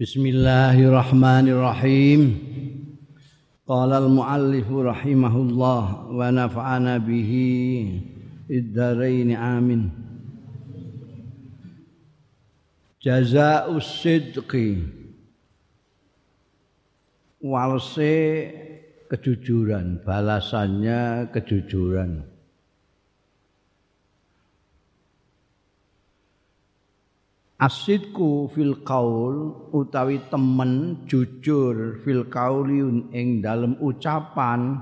Bismillahirrahmanirrahim. Qala al-muallif rahimahullah wa nafa'ana bihi id-dharain amin. Jazaa'us sidqi walse kejujuran, balasannya kejujuran. Asidku fil qaul utawi temen jujur fil qauli ing dalem ucapan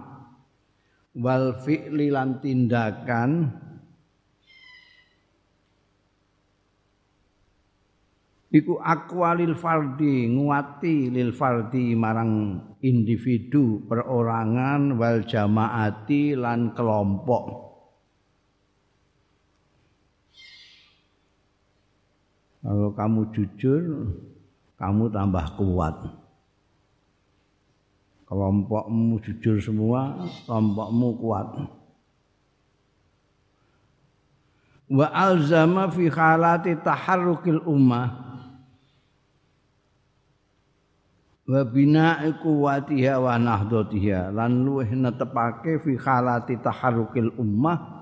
wal fi'li lan tindakan iku akwalil fardi nguati lil fardi marang individu perorangan wal jamaati lan kelompok Kalau kamu jujur, kamu tambah kuat. Kelompokmu jujur semua, kelompokmu kuat. Wa alzama fi halati taharrukil ummah wa bina'i quwwatiha wa nahdatiha lan luweh netepake fi halati taharrukil ummah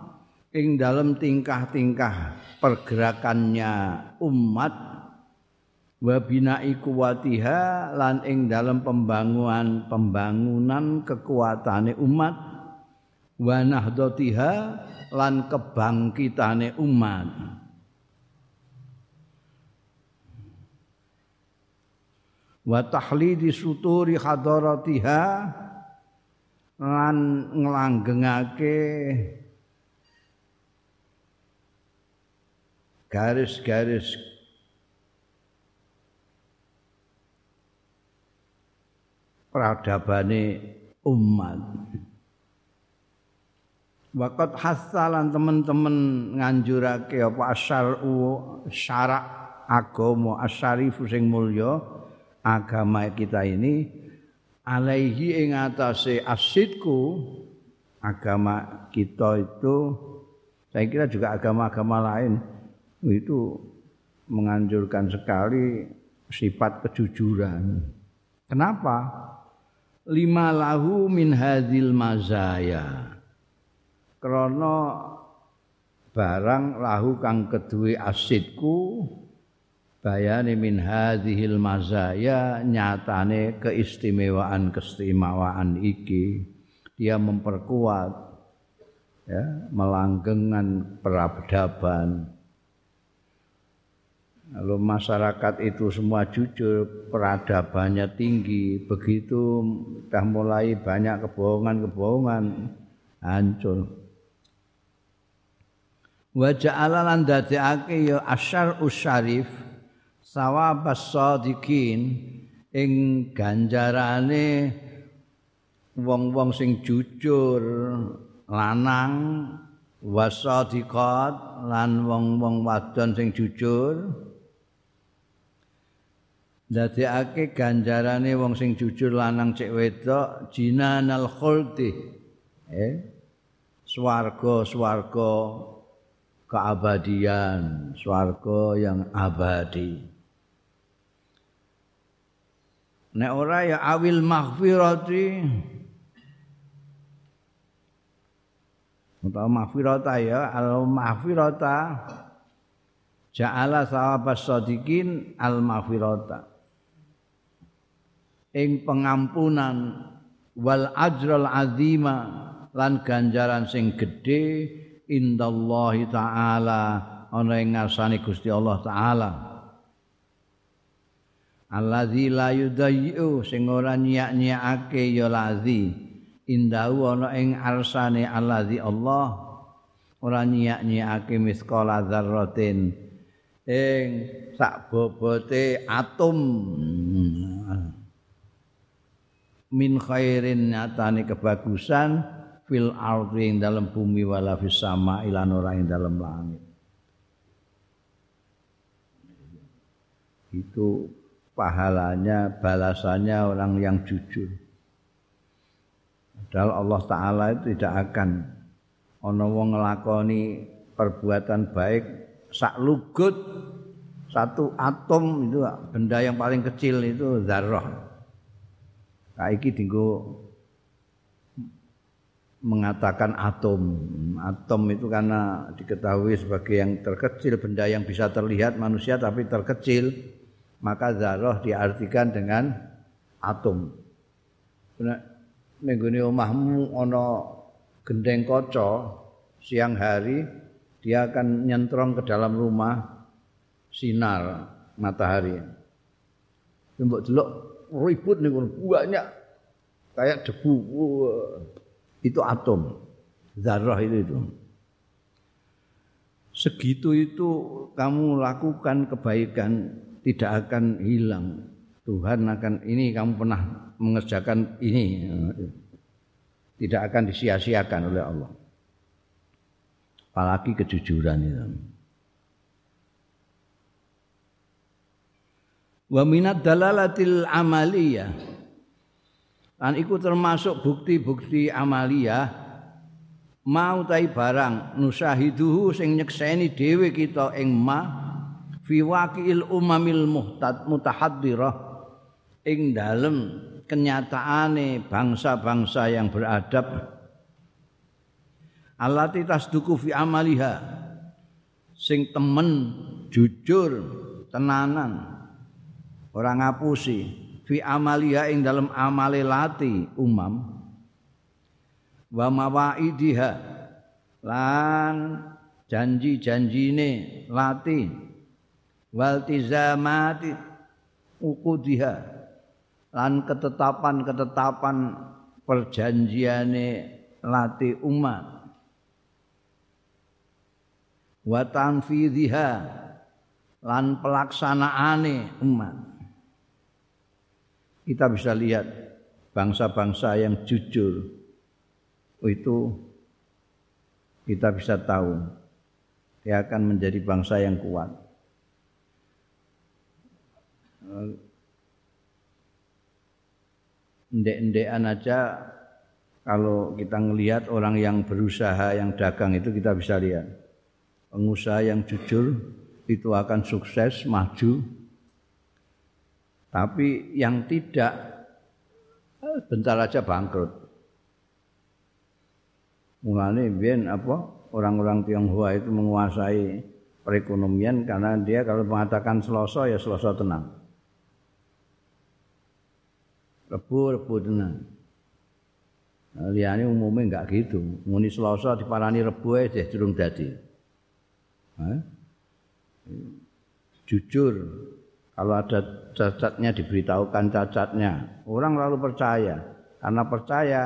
ing dalam tingkah-tingkah pergerakannya umat wa bina'i kuwatiha lan ing dalam pembangunan pembangunan kekuatane umat wa nahdatiha lan kebangkitane umat. Wa tahlidi suturi hadaratiha lan nglanggengake garis-garis peradabane umat. Wakat hasalan teman-teman nganjurake apa asyar'u syarak agama asyarifu sing mulya agama kita ini alaihi ing atase asidku agama kita itu saya kira juga agama-agama lain itu menganjurkan sekali sifat kejujuran. Kenapa? Lima lahu min hadil mazaya. Krono barang lahu kang kedue asidku bayane min hadhil mazaya nyatane keistimewaan keistimewaan iki dia memperkuat ya melanggengkan peradaban kalau masyarakat itu semua jujur, peradabannya tinggi, begitu sudah mulai banyak kebohongan-kebohongan, hancur. Wa ja'ala lan dadekake ya asyar usyarif sawabas sadiqin ing ganjarane wong-wong sing jujur lanang wasadiqat lan wong-wong wadon sing jujur ndadekake ganjarane wong sing jujur lanang cek wedok jinanal khuldi. Eh? Swarga-swarga keabadian swarga yang abadi. Nek ora ya awil maghfirati utawa maghfirata ya al maghfirata ja'ala sawabas sadiqin al maghfirata ing pengampunan wal ajral azima lan ganjaran sing gedhe indallahi taala ana ing ngarsane Gusti Allah taala. Alladzi la yudayyu sing ora nyiak-nyiakake ya lazi indahu ana ing arsane alladzi Allah ora nyiak-nyiakake misqala dzarratin ing sak bobote atom min khairin nyatane kebagusan fil ardi ing dalam bumi wala fis sama ilan ora ing dalam langit. Itu pahalanya balasannya orang yang jujur. Padahal Allah taala itu tidak akan ana wong nglakoni perbuatan baik sak lugut satu atom itu benda yang paling kecil itu zarrah. Kaiki dinggo mengatakan atom. Atom itu karena diketahui sebagai yang terkecil benda yang bisa terlihat manusia tapi terkecil, maka zarah diartikan dengan atom. Nek nenggone omahmu ana gendeng kaca siang hari dia akan nyentrong ke dalam rumah sinar matahari. Mbok delok ribut nih banyak kayak debu. Itu atom. Zarah itu itu. Segitu itu kamu lakukan kebaikan tidak akan hilang. Tuhan akan ini kamu pernah mengerjakan ini. Tidak akan disia-siakan oleh Allah. Apalagi kejujuran itu wa minad dalalatil amaliyah. Lan iku termasuk bukti-bukti amalia mau tai barang nusahiduhu sing nyekseni dhewe kita ing ma fi waqi'il umamil muhtad mutahaddirah ing dalem kenyataane bangsa-bangsa yang beradab. Allati tasduku fi amaliha sing temen jujur tenanan orang ngapusi. Fi amalia ing dalam amale lati umam. Wa mawaidiha. Lan janji-janjine lati. Wal tizamati uqudiha. Lan ketetapan-ketetapan perjanjiane lati umat. Wa tanfidhiha. Lan pelaksanaane umat kita bisa lihat bangsa-bangsa yang jujur. Itu kita bisa tahu. Dia akan menjadi bangsa yang kuat. Ndek-ndekan aja kalau kita ngelihat orang yang berusaha yang dagang itu kita bisa lihat. Pengusaha yang jujur itu akan sukses maju tapi yang tidak eh, bentar aja bangkrut. Mulane biyen apa orang-orang Tionghoa itu menguasai perekonomian karena dia kalau mengatakan Selasa ya Selasa tenang. Rebu rebu tenang. Nah, liyane umumnya enggak gitu. Muni Selasa diparani rebu aja durung dadi. Jujur kalau ada cacatnya diberitahukan cacatnya. Orang lalu percaya. Karena percaya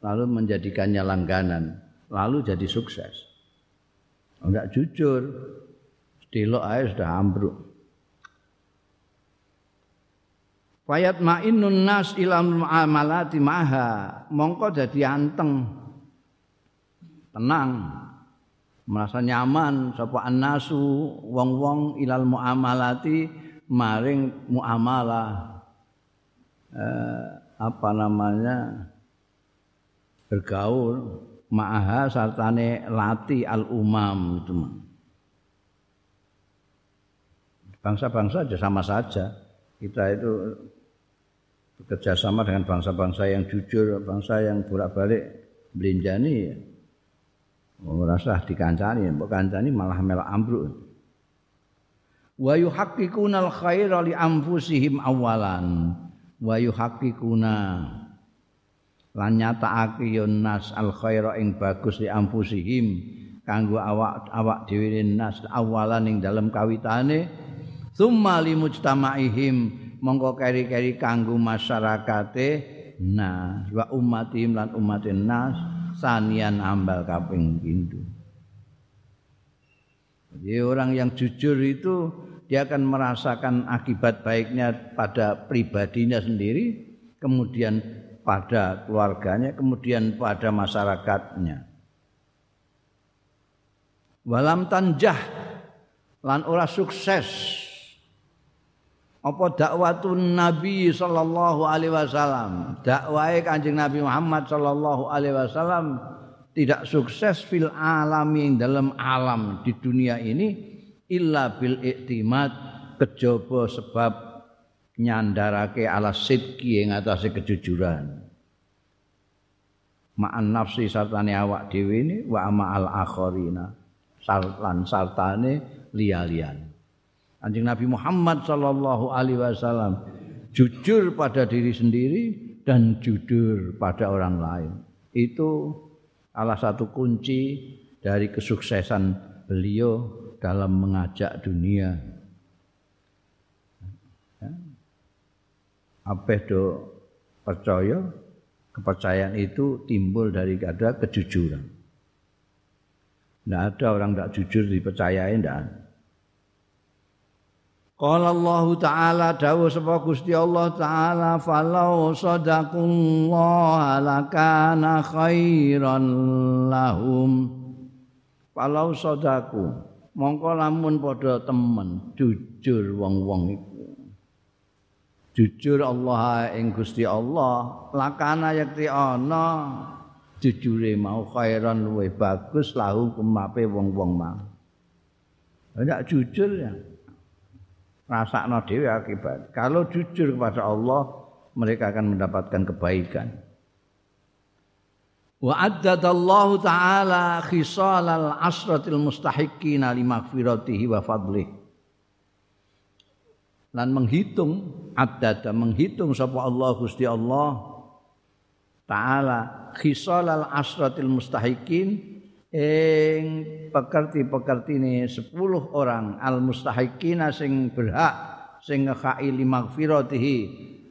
lalu menjadikannya langganan. Lalu jadi sukses. Enggak jujur. Delok aja sudah ambruk. Fayat ma'innun nas ilam amalati maha. Mongko jadi anteng. Tenang. Merasa nyaman. Sapa annasu wong-wong ilal muamalati maring muamalah eh, apa namanya bergaul ma'aha sartane lati al umam itu bangsa-bangsa aja sama saja. Kita itu bekerja sama dengan bangsa-bangsa yang jujur bangsa yang bolak-balik belinjani merasa dikancani kancani malah melak ambruk wa yuhaqqiquna al-khaira li anfusihim awalan. Wa yuhaqqiquna. Lan nyatakake nas al-khaira ing bagus li anfusihim kanggo awak-awak dhewe nas awalan ing dalem kawitane. Summa li mujtamaihim mongko keri-keri kanggo masyarakate nah wa ummatihim lan umatin nas sanian ambal kaping pindho. Jadi orang yang jujur itu dia akan merasakan akibat baiknya pada pribadinya sendiri, kemudian pada keluarganya, kemudian pada masyarakatnya. Walam tanjah lan ora sukses apa dakwatun Nabi sallallahu alaihi wasallam dakwahe Kanjeng Nabi Muhammad sallallahu alaihi wasallam tidak sukses fil alami dalam alam di dunia ini illa bil iktimat kejaba sebab nyandarake ala sidqi ing atase kejujuran ma'an nafsi sartane awak dhewe ini wa al akharina sartan sartane liya-liyan Anjing Nabi Muhammad sallallahu alaihi wasallam jujur pada diri sendiri dan jujur pada orang lain. Itu salah satu kunci dari kesuksesan beliau dalam mengajak dunia. Ya. Apa do percaya kepercayaan itu timbul dari ada kejujuran. Tidak ada orang tidak jujur dipercayai tidak Allah Ta'ala dawuh sapa Gusti Allah Ta'ala falau sadaqullah lakana khairan lahum falau sadaku mongko lamun padha temen jujur wong-wong iku. Jujur Allah ing Gusti Allah lakana yakti ana jujure mau khairan luwe bagus lahu kumape wong-wong mau ndak jujur ya rasakno dhewe akibat. Kalau jujur kepada Allah mereka akan mendapatkan kebaikan Wa addadallahu ta'ala khisalal asratil mustahiqin li maghfiratihi wa fadlih. Lan menghitung addada menghitung sapa Allah Gusti Allah taala khisalal asratil mustahiqin ing pekerti-pekertine 10 orang al mustahiqina sing berhak sing ngekai li maghfiratihi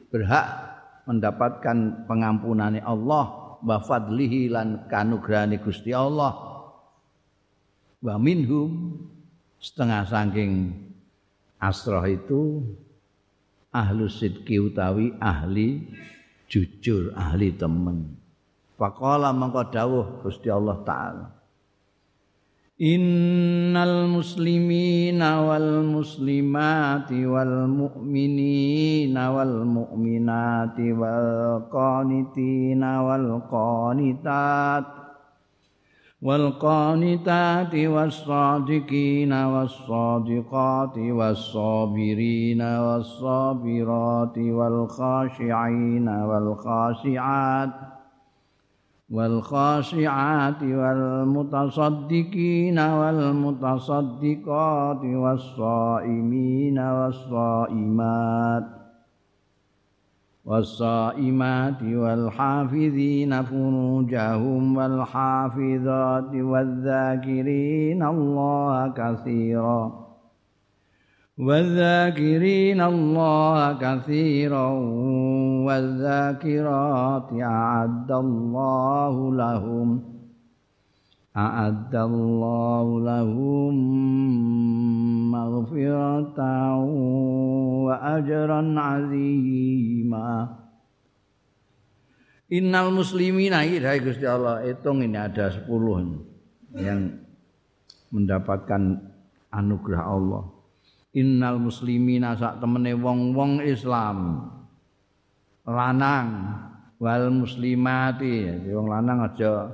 berhak mendapatkan pengampunane Allah wa fadlihi lan kanugrahane Gusti Allah. Wa minhum setengah saking asroh itu ahlu sidki utawi ahli jujur ahli temen. Faqala mangko dawuh Gusti Allah taala Innal muslimina wal muslimati wal mu'minina wal mu'minati wal qanitina wal qanitat wal qanitati والخاشعات والمتصدقين والمتصدقات والصائمين والصائمات والصائمات والحافظين فروجهم والحافظات والذاكرين الله كثيراً والذاكرين الله كثيرا والذاكرات أعد الله لهم أعد الله لهم مغفرة وأجرا عظيما Innal muslimina ini Gusti Allah hitung ini ada sepuluh yang mendapatkan anugerah Allah innal muslimina sak temene wong-wong Islam. Lanang. Wal muslimati. Wong lanang aja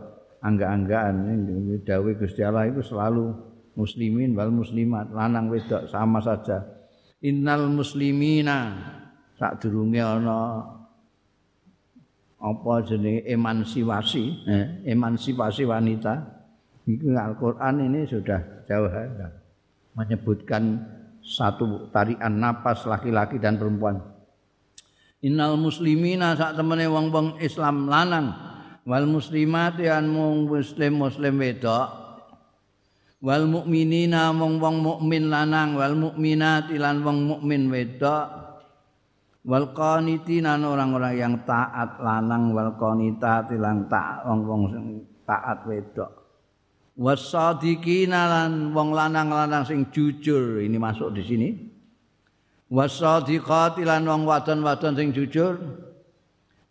angga-anggaan dawuh Gusti Allah itu selalu muslimin wal muslimat. Lanang wedok sama saja. Innal muslimina. Sak durunge ana apa jenenge emansipasi eh, emansipasi wanita. Al-Qur'an ini sudah jauh menyebutkan satu tarian napas laki-laki dan perempuan. Innal muslimina sak temene wong-wong Islam lanang. Wal muslimat yan mung muslim muslim wedok. Wal mukminina mung wong mukmin lanang. Wal mukminat lan wong mukmin wedok. Wal qanitina orang-orang yang taat lanang. Wal qanitat lan taat wong-wong taat wedok wasadiqina lan wong lanang-lanang sing jujur. Ini masuk di sini. Wasadiqati lan wong wadon-wadon sing jujur.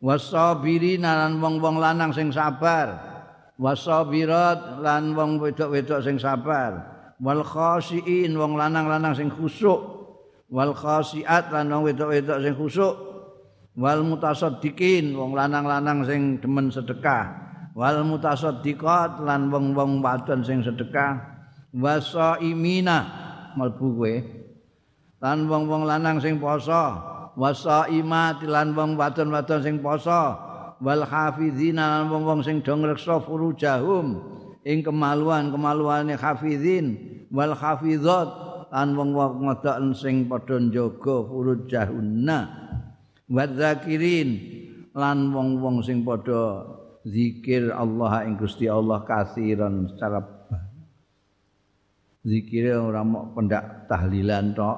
Wasabirina lan wong-wong lanang sing sabar. Wasabirat lan wong wedok-wedok sing sabar. Wal khasiin wong lanang-lanang sing khusuk. Wal khasiat lan wong wedok-wedok sing khusuk. Wal mutasaddiqin wong lanang-lanang sing demen sedekah wal mutasaddiqat lan wong-wong wadon sing sedekah. Wasaimina mlebu kowe. Lan wong-wong lanang sing poso. Wasaimat lan wong wadon-wadon sing poso. Wal hafizina lan wong-wong sing do ngreksa furujahum. Ing kemaluan-kemaluane hafizin. Wal hafizat lan wong-wong ngodok sing padha njaga furujahunna. Wadzakirin lan wong-wong sing padha zikir Allah ing Gusti Allah kasiran secara zikire ora mau pendak tahlilan tok.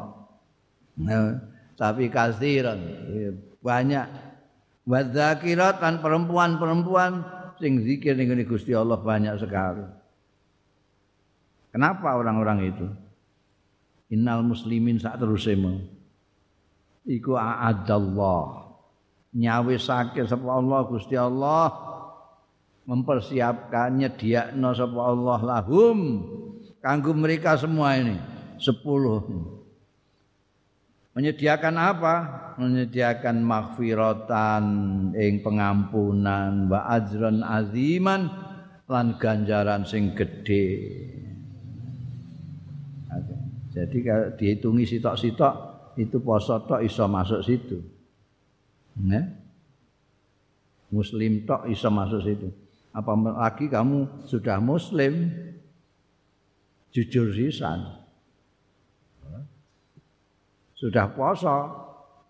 Nah, tapi kasiran. Banyak. Wadzakirat lan perempuan-perempuan sing zikir ning Gusti Allah banyak sekali. Kenapa orang-orang itu? Innal muslimin sak terusema iku a'adallah. Nyawisake sapa Allah Gusti Allah mempersiapkan nyediakno sapa Allah lahum. Kanggo mereka semua ini sepuluh. Menyediakan apa? Menyediakan maghfiratan ing pengampunan wa ajran aziman lan ganjaran sing gede jadi kalau dihitungi sitok-sitok itu poso tok iso masuk situ. Ya muslim tok iso masuk situ apalagi kamu sudah muslim jujur sisan. Sudah puasa,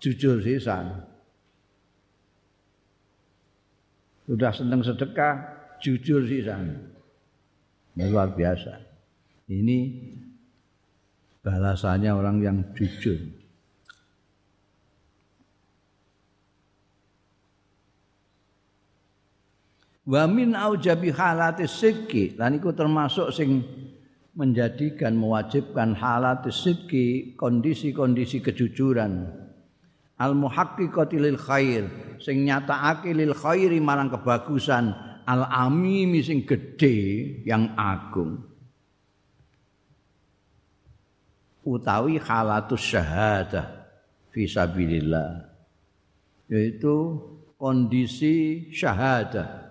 jujur sisan. Sudah senang sedekah, jujur sisan. Ini luar biasa. Ini balasannya orang yang jujur. Wa min aujabi halati sidqi, lan iku termasuk sing menjadikan mewajibkan halat sidqi kondisi-kondisi kejujuran. Al muhaqqiqati lil khair. Sing nyatakake lil khairi marang kebagusan. Al amimi sing gedhe yang agung. Utawi halatus syahadah fi sabilillah. Yaitu kondisi syahadah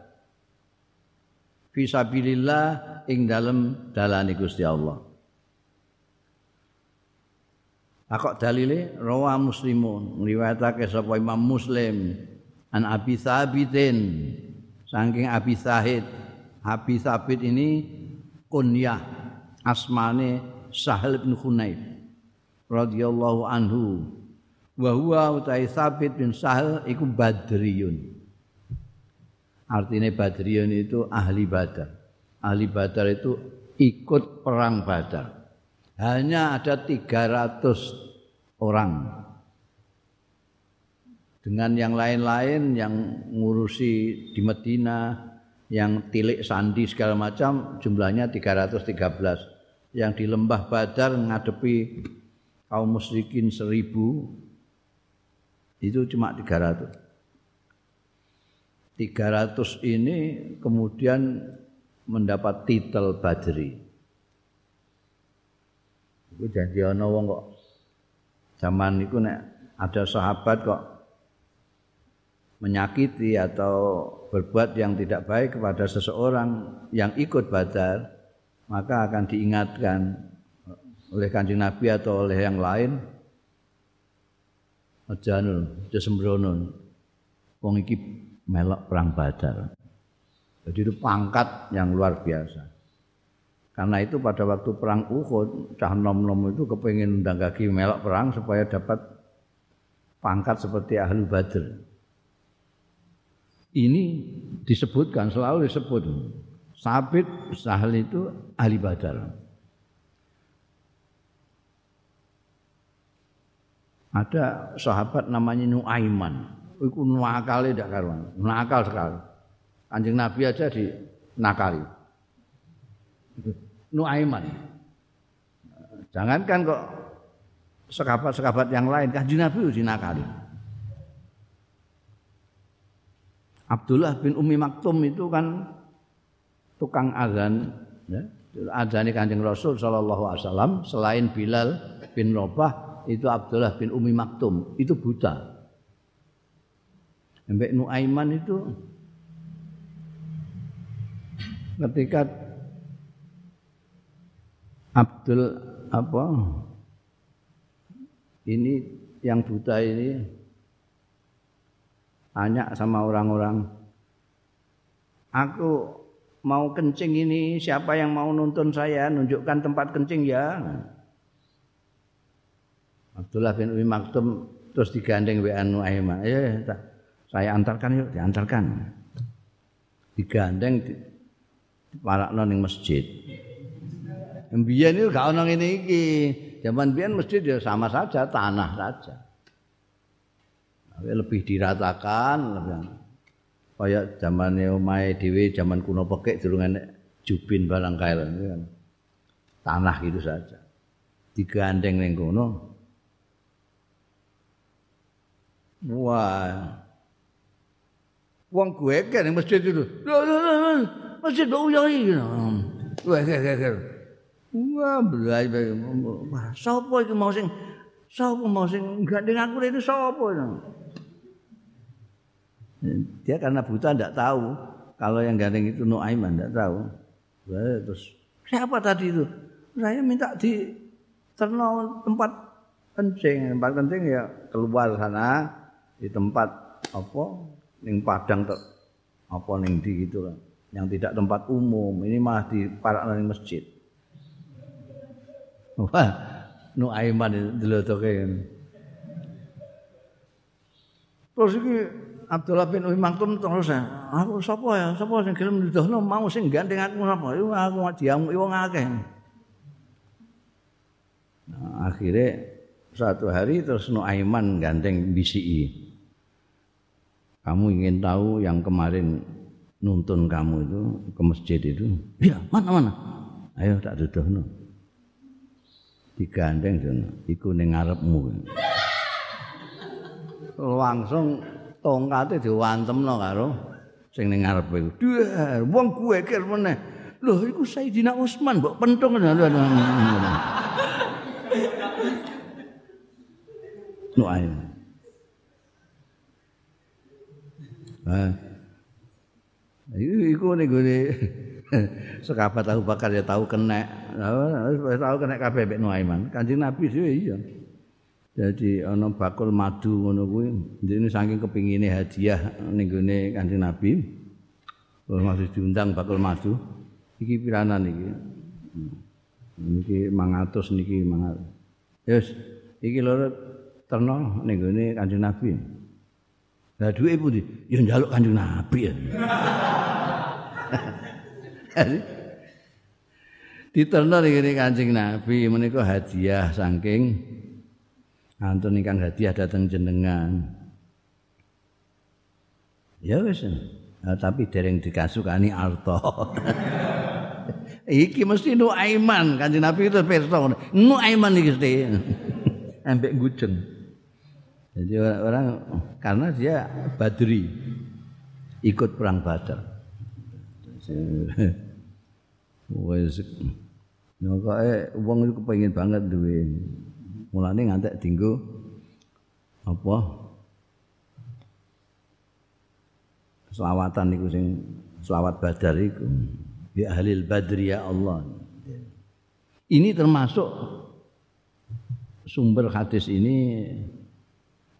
fisabilillah ing dalem dalane Gusti Allah. Akok dalile? Rawa muslimun. Ngriwayatake sapa Imam Muslim. An Abi Thabitin saking Abi Sahid. Abi Thabit ini kunyah asmane Sahal bin Hunayf radhiyallahu anhu. Wa huwa utai Thabit bin Sahal iku Badriyun Artinya Badriun itu ahli badar. Ahli badar itu ikut perang badar. Hanya ada 300 orang. Dengan yang lain-lain yang ngurusi di Medina, yang tilik sandi segala macam jumlahnya 313. Yang di lembah badar ngadepi kaum musyrikin seribu itu cuma 300. 300 ini kemudian mendapat titel Badri. Itu janji ana wong kok zaman itu nek ada sahabat kok menyakiti atau berbuat yang tidak baik kepada seseorang yang ikut badar maka akan diingatkan oleh kanjeng Nabi atau oleh yang lain ajanul sembrono wong iki melok perang Badar. Jadi itu pangkat yang luar biasa. Karena itu pada waktu perang Uhud, cah nom-nom itu kepingin undang kaki melok perang supaya dapat pangkat seperti ahli Badr. Ini disebutkan selalu disebut Sabit Sahal itu ahli Badar. Ada sahabat namanya Nuaiman iku nakale ndak karuan. Nakal sekali. Kanjeng Nabi aja di nakali. Nuaiman. Jangankan kok sekabat-sekabat yang lain, Kanjeng Nabi uji nakali. Abdullah bin Umi Maktum itu kan tukang azan ya. Azani Kanjeng Rasul sallallahu alaihi wasallam selain Bilal bin Rabah itu Abdullah bin Umi Maktum itu buta. Mbak Nuaiman itu ketika Abdul apa ini yang buta ini tanya sama orang-orang aku mau kencing ini siapa yang mau nuntun saya? Nunjukkan tempat kencing ya. Abdullah bin Umi Maktum terus digandeng WA Nuaiman. Ya saya antarkan yuk diantarkan digandeng para ning masjid Mbiyen itu gak ono ngene iki. Zaman biyen masjid ya sama saja, tanah saja. Tapi lebih diratakan, lebih kayak zaman omahe dhewe zaman kuno pekek durung enek jubin barang kae kan. Tanah gitu saja. Digandeng ning kono. Wah. Wong gue kan masjid itu. Masjid bau yai. Wah, kayak Wah, belai Wah, sapa iki mau sing sapa mau sing gandeng aku itu sapa? Dia karena buta ndak tahu kalau yang gandeng itu Nuaiman ndak tahu. Terus siapa tadi itu? Saya minta di terno tempat kencing, tempat kencing ya keluar sana di tempat apa ning padang ter, apa ning di gitu. Yang tidak tempat umum, ini malah di parak masjid. Wah, nu aiman delotoke. Terus iki Abdullah bin Umi Maktum terus aku sapa ya? Sapa sing gelem nuduhno mau sing gandeng aku sapa? Iku aku diamuki wong akeh. Nah, akhirnya suatu hari terus Nuaiman gandeng bisiki. Kamu ingin tahu yang kemarin nuntun kamu itu ke masjid itu? Iya, mana mana? Ayo tak duduhno. digandeng jono iku ning ngarepmu langsung tongkate diwantemno karo sing ning ngarepe iku duh wong kuwe kir meneh lho iku Sayyidina Utsman mbok pentung no ae Ah. Iku ning gone sekabat tahu bakar ya tahu kena. Tahu kena kabeh mek Nuaiman. Kanjeng Nabi sih iya. Jadi ana bakul madu ngono kuwi. Ini saking kepingine hadiah ning gone Kanjeng Nabi. Terus masih diundang bakul madu. Iki piranan iki. Niki 500 niki 500 yes iki lho terno ning gone Kanjeng Nabi Lah duwe pundi? Ya njaluk Kanjeng Nabi ya. Diterno ngene Kanjeng Nabi menika hadiah saking antun ingkang hadiah dateng jenengan. Ya wis. Nah, tapi dereng dikasukani arto. iki mesti nu aiman Kanjeng Nabi itu pirsa. Nu aiman iki mesti. Ambek gujeng. Jadi orang, orang karena dia Badri ikut perang Badar. Wes nyokoke wong iku kepengin banget duwe. Mulane ngantek dinggo apa? Selawatan niku sing selawat badar iku. Ya ahlil badri ya Allah. Ini termasuk sumber hadis ini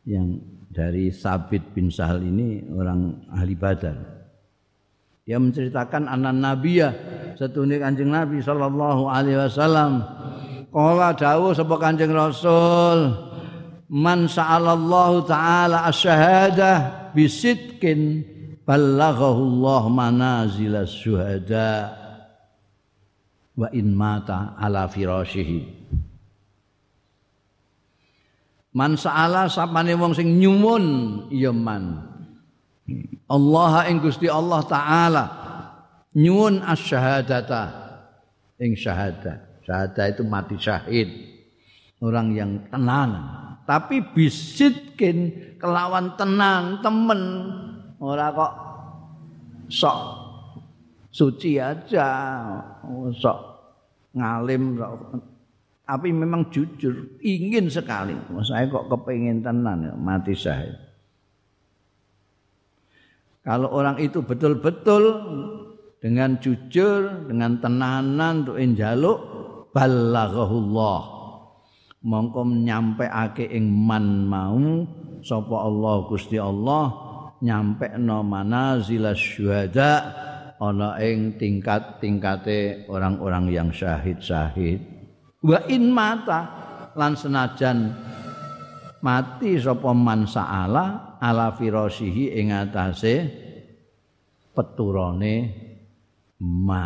yang dari Sabit bin Sahal ini orang ahli badar. Dia menceritakan anak Nabi ya setunik kanjeng Nabi sallallahu alaihi wasallam. Kala dawuh sapa kanjeng Rasul, man sa'alallahu taala asyhadah bisidkin ballaghahu Allah manazil syuhada wa in mata ala firashihi. Man sa'ala sapane wong sing nyumun ya man Allah ing Gusti Allah taala nyuwun asyhadata ing syahadat. Syahadat itu mati syahid. Orang yang tenan. Tapi bisitkin kelawan tenan temen ora kok sok suci aja sok ngalim sok tapi memang jujur ingin sekali. Saya kok kepingin tenan mati syahid. Kalau orang itu betul-betul dengan jujur, dengan tenanan untuk njaluk ballaghahullah mongko nyampeake ing man mau sapa Allah Gusti Allah nyampekno manazil syuhada ana ing tingkat-tingkate orang-orang yang syahid-syahid wa in mata lan senajan mati sapa man saala ala firasihi ing atase peturane ma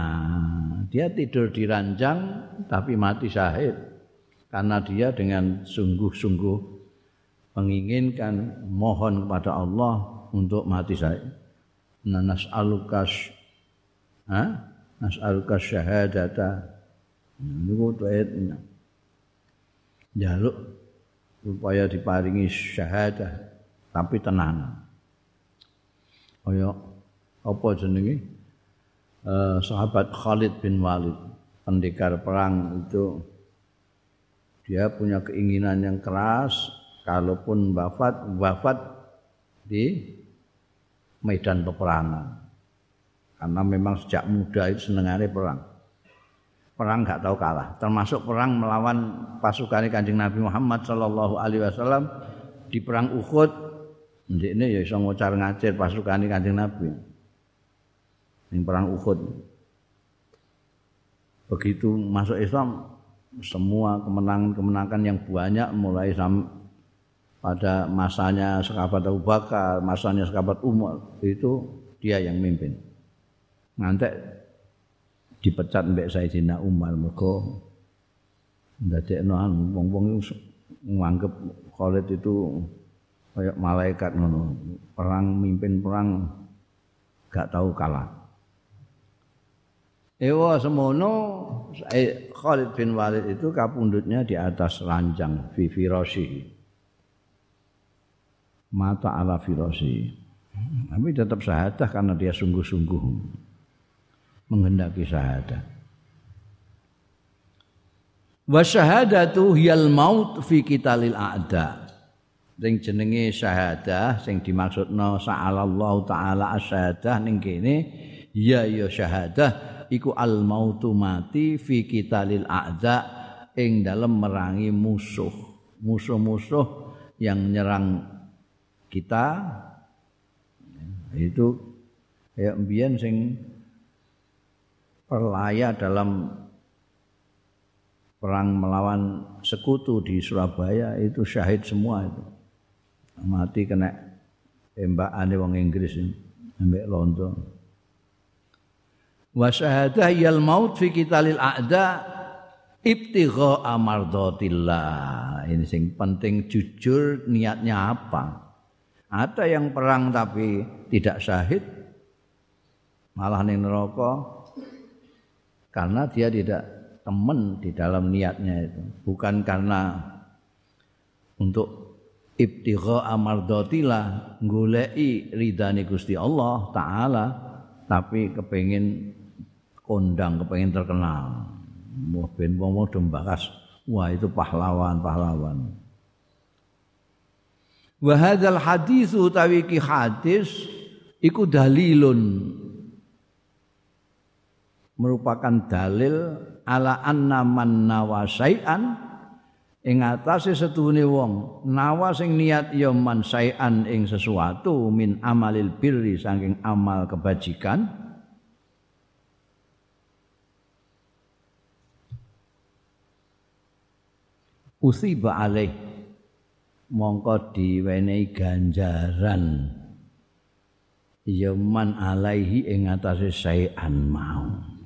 dia tidur di ranjang tapi mati syahid karena dia dengan sungguh-sungguh menginginkan mohon kepada Allah untuk mati syahid. Nah, nas'alukas ha? nas'alukas syahadata. Niku tuwet jaluk supaya diparingi syahadah tapi tenan. Kaya apa jenenge? Eh, sahabat Khalid bin Walid, pendekar perang itu dia punya keinginan yang keras kalaupun wafat wafat di medan peperangan karena memang sejak muda itu senengannya perang perang nggak tahu kalah. Termasuk perang melawan pasukan kanjeng Nabi Muhammad Shallallahu Alaihi Wasallam di perang Uhud. Ini ya bisa ngocar ngacir pasukan kanjeng Nabi. Ini perang Uhud. Begitu masuk Islam semua kemenangan-kemenangan yang banyak mulai pada masanya sekabat Abu Bakar, masanya sekabat Umar itu dia yang mimpin. Ngantek dipecat mbek Sayyidina Umar mergo ndadekno wong-wong nganggep Khalid itu kayak malaikat ngono. Perang mimpin perang gak tahu kalah. Ewa semono Khalid bin Walid itu kapundutnya di atas ranjang fi firasyihi mata ala firosi. Tapi tetap syahadah karena dia sungguh-sungguh menghendaki syahadah. Wa syahadatu hiyal maut fi kitalil a'da. Sing jenenge syahadah sing dimaksudna sa'alallahu taala asyahadah ning kene ya ya syahadah iku al mautu mati fi kitalil a'da ing dalem merangi musuh. Musuh-musuh yang menyerang kita itu kayak mbiyen sing perlaya dalam perang melawan sekutu di Surabaya itu syahid semua itu. Mati kena tembakan wong Inggris ambek londo wa syahadah yal maut fi qitalil a'da ibtigha amardatillah ini sing penting jujur niatnya apa? Ada yang perang tapi tidak syahid, malah ning neraka karena dia tidak temen di dalam niatnya itu, bukan karena untuk ibtigha amardatillah goleki ridane Gusti Allah taala tapi kepengin kondang kepengin terkenal. Mau ben wong wah itu pahlawan pahlawan Wa hadzal hadis utawi ki hadis iku dalilun merupakan dalil ala anna man nawasaian ing atase setune wong nawa sing niat ya man saian ing sesuatu min amalil birri saking amal kebajikan. Usiba alaih mongko diwenehi ganjaran. Yaman alaihi ing atase sayan mau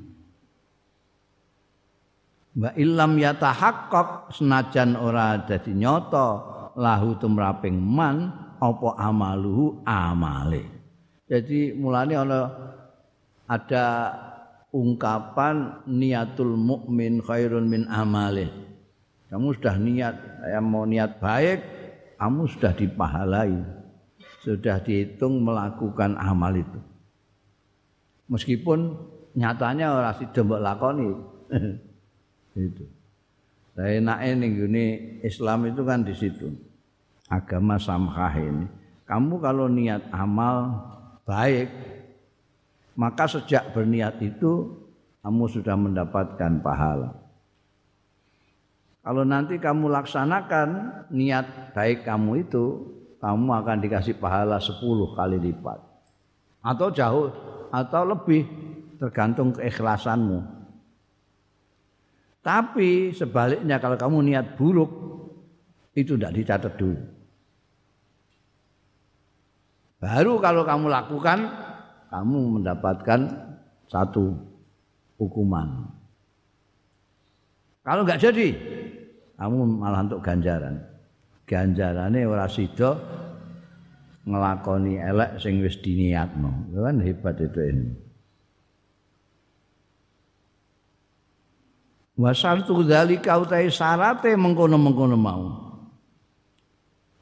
wa illam yatahaqqaq senajan ora dadi nyata lahu tumraping man apa amaluhu amale jadi mulane ana ada ungkapan niatul mukmin khairun min amali kamu sudah niat saya mau niat baik kamu sudah dipahalai, sudah dihitung melakukan amal itu. Meskipun nyatanya orang si mbok lakoni. itu. Saya naik nih Islam itu kan di situ. Agama samhah ini. Kamu kalau niat amal baik, maka sejak berniat itu kamu sudah mendapatkan pahala. Kalau nanti kamu laksanakan niat baik kamu itu, kamu akan dikasih pahala 10 kali lipat. Atau jauh atau lebih tergantung keikhlasanmu. Tapi sebaliknya kalau kamu niat buruk itu tidak dicatat dulu. Baru kalau kamu lakukan kamu mendapatkan satu hukuman. Kalau nggak jadi, kamu malah untuk ganjaran. Ganjarannya ora sida ngelakoni elek sing wis diniatno. Kan hebat itu ini. Wasartu dzalika utai syarate mengkono-mengkono mau.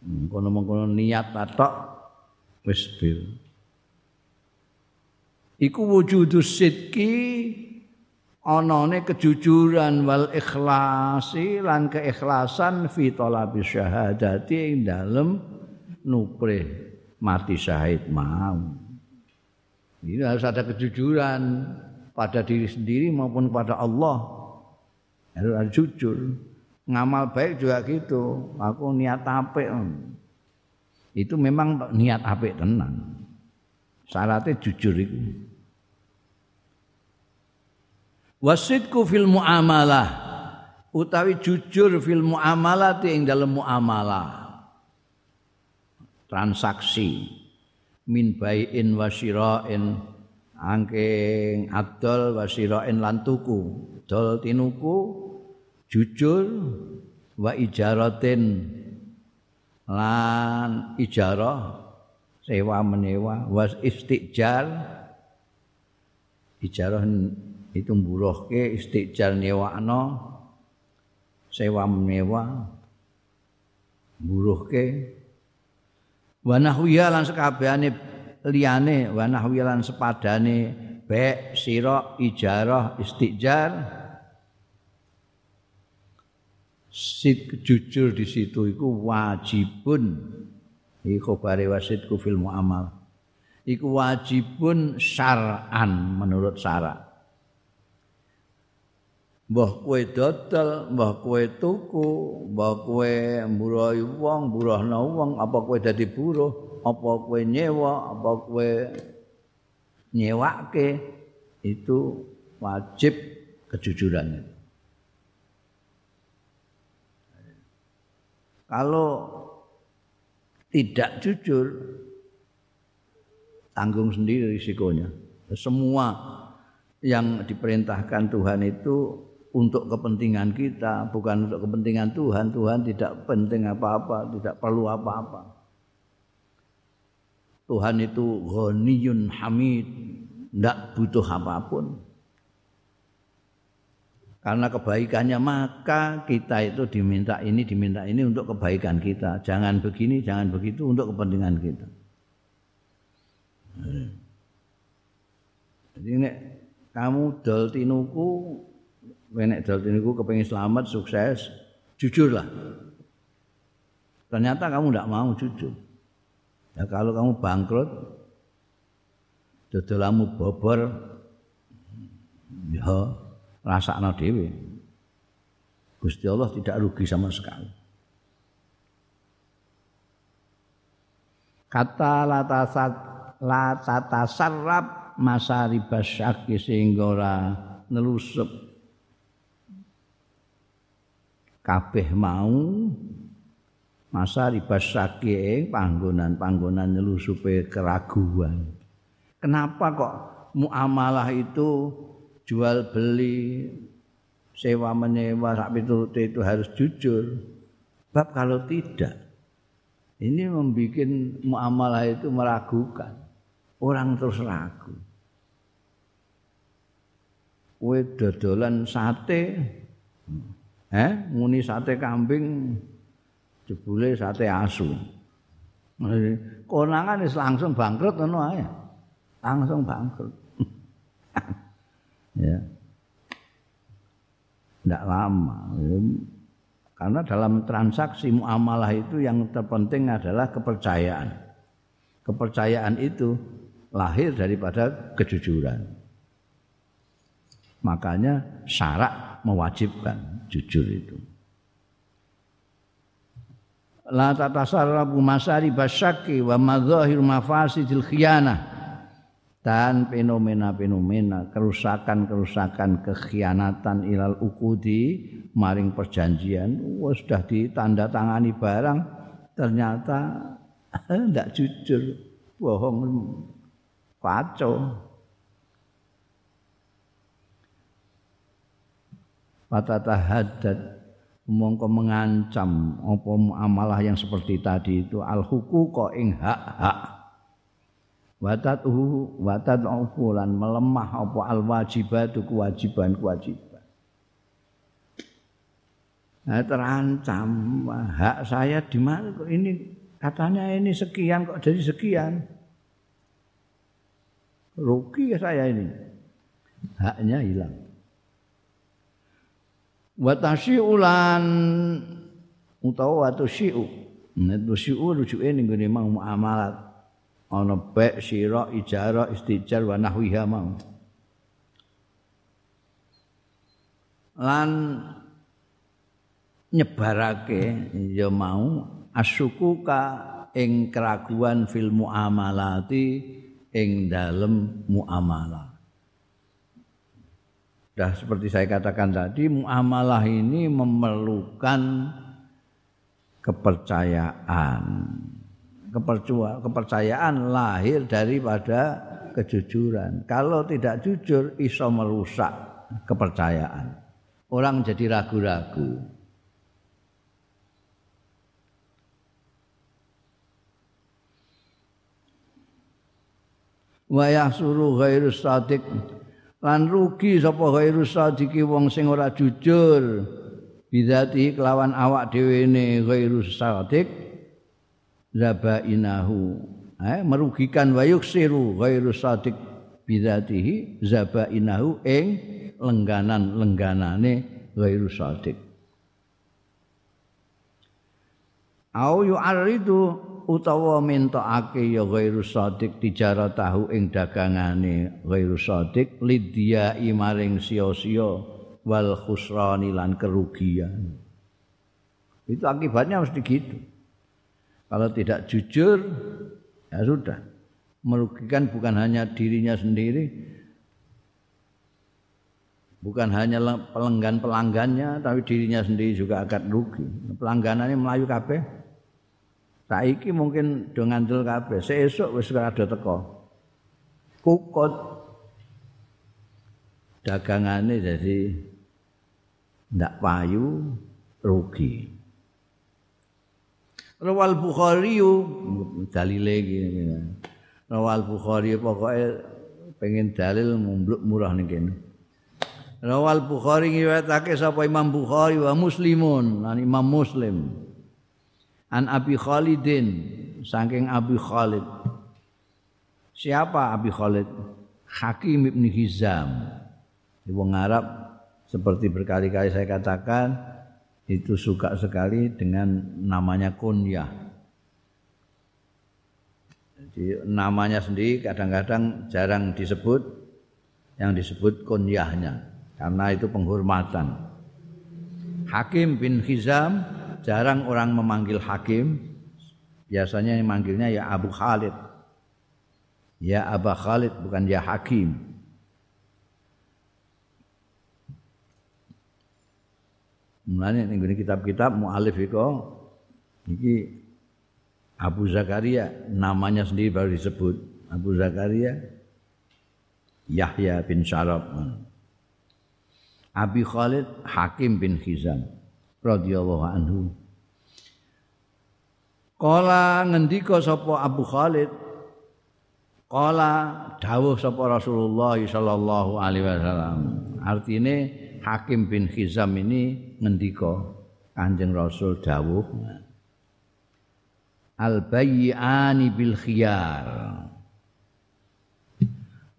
Mengkono-mengkono niat atok wis bil. Iku wujudus sidki anane kejujuran wal ikhlasi lan keikhlasan fi talabi syahadati ing dalem nuprih mati syahid mau. Ini harus ada kejujuran pada diri sendiri maupun pada Allah. Harus jujur. Ngamal baik juga gitu. Aku niat apik. Itu memang niat apik tenan. Syaratnya jujur itu. wasidku fil muamalah utawi jujur fil muamalah ing dalam muamalah transaksi min baiin wa syira'in angking adol wa syira'in lan tuku dol tinuku jujur wa ijaratin lan ijarah sewa menewa was istijar ijarah itu mburuhke istijar nyewakno sewa menyewa mburuhke. Wa nahwiya lan sekabehane liyane wa nahwiya lan sepadane bek sira ijarah istijar sit jujur di situ iku wajibun. Iku bare wasidku fil muamal. Iku wajibun syar'an menurut syarat mbah kowe dodol, mbah kowe tuku, mbah kowe mburuhi wong, mburuhna wong, apa kowe dadi buruh, apa kowe nyewa, apa kowe nyewake itu wajib kejujuran Kalau tidak jujur tanggung sendiri risikonya. Semua yang diperintahkan Tuhan itu untuk kepentingan kita, bukan untuk kepentingan Tuhan. Tuhan tidak penting apa-apa, tidak perlu apa-apa. Tuhan itu ghaniyun hamid, tidak butuh apa pun. Karena kebaikannya maka kita itu diminta ini, diminta ini untuk kebaikan kita. Jangan begini, jangan begitu untuk kepentingan kita. Jadi ini kamu dol tinuku Wenek daltin niku kepengin selamat, sukses, jujurlah. Ternyata kamu tidak mau jujur. Ya kalau kamu bangkrut, dodolamu bobor, ya rasakno dhewe. Gusti Allah tidak rugi sama sekali. Kata latasat latatasarrab masa ribasyaki sehingga ora nelusup kabeh mau masa ribasake panggonan-panggonan nyelusupe keraguan. Kenapa kok muamalah itu jual beli sewa menyewa sak piturute itu harus jujur? Bab kalau tidak ini membuat muamalah itu meragukan. Orang terus ragu. Kue dodolan sate, Eh, muni sate kambing jebule sate asu. Konangan langsung bangkrut ngono ae. Langsung bangkrut. ya. Tidak lama. Karena dalam transaksi muamalah itu yang terpenting adalah kepercayaan. Kepercayaan itu lahir daripada kejujuran. Makanya syarat mewajibkan jujur itu. la tatasarrabu masari basyaki wa madzahir mafasidil dan fenomena-fenomena kerusakan-kerusakan kekhianatan ilal ukudi maring perjanjian wis sudah ditanda tangani barang ternyata ndak jujur bohong kacau. Patata haddad mongko mengancam apa amalah yang seperti tadi itu al huquqa ing hak-hak watatuhu watatu lan melemah apa al wajibatu kewajiban kewajiban Nah, terancam. Hak saya di mana kok ini? Katanya ini sekian kok jadi sekian. Rugi saya ini. Haknya hilang. Wa tasyiulan utawa wa tasyiu nek tasyiu rujuke ning gone muamalat ana bek sira ijarah istijar wa nahwiha mau lan nyebarake ya mau asyukuka ing keraguan fil muamalati ing dalem muamalah Sudah seperti saya katakan tadi, muamalah ini memerlukan kepercayaan. Kepercayaan lahir daripada kejujuran. Kalau tidak jujur, iso merusak kepercayaan. Orang jadi ragu-ragu. Wa yahsuru ghairu sadiq lan rugi sapa ghairu sadiki wong sing ora jujur bidzati kelawan awak dhewe ne ghairu sadik zabainahu. Eh merugikan wayuk siru ghairu sadik bidzatihi zabainahu ing lengganan-lengganane ghairu sadik au yu'aridu utawa mentokake ya ghairu shadiq tahu ing dagangane ghairu shadiq lidya maring sia-sia wal khusrani lan kerugian. Itu akibatnya mesti gitu kalau tidak jujur ya sudah. Merugikan bukan hanya dirinya sendiri bukan hanya pelanggan-pelanggannya tapi dirinya sendiri juga akan rugi. Pelangganannya melayu kabeh. Saiki mungkin do ngandel kabeh, sesuk wis ada teko. Kukut. Dagangane jadi ndak payu rugi. Rawal Bukhari dalile iki. Rawal Bukhari pokoke pengen dalil mumbluk murah ning kene. Rawal Bukhari ngriwayatake sapa Imam Bukhari wa Muslimun, lan Imam Muslim. An Abi Khalidin saking Abi Khalid. Siapa Abi Khalid? Hakim Ibn Hizam. Wong Arab seperti berkali-kali saya katakan itu suka sekali dengan namanya kunyah. Jadi namanya sendiri kadang-kadang jarang disebut yang disebut kunyahnya karena itu penghormatan. Hakim bin Hizam jarang orang memanggil hakim. Biasanya yang manggilnya ya Abu Khalid. Ya Abu Khalid bukan ya Hakim. Mulanya ning kitab-kitab mualif iku iki Abu Zakaria namanya sendiri baru disebut Abu Zakaria Yahya bin Syarab Abi Khalid Hakim bin Khizam radhiyallahu anhu. Kala ngendika sapa Abu Khalid Kala dawuh sapa Rasulullah sallallahu alaihi wasallam. Artine Hakim bin Khizam ini ngendika Kanjeng Rasul dawuh Al bayyani bil khiyar.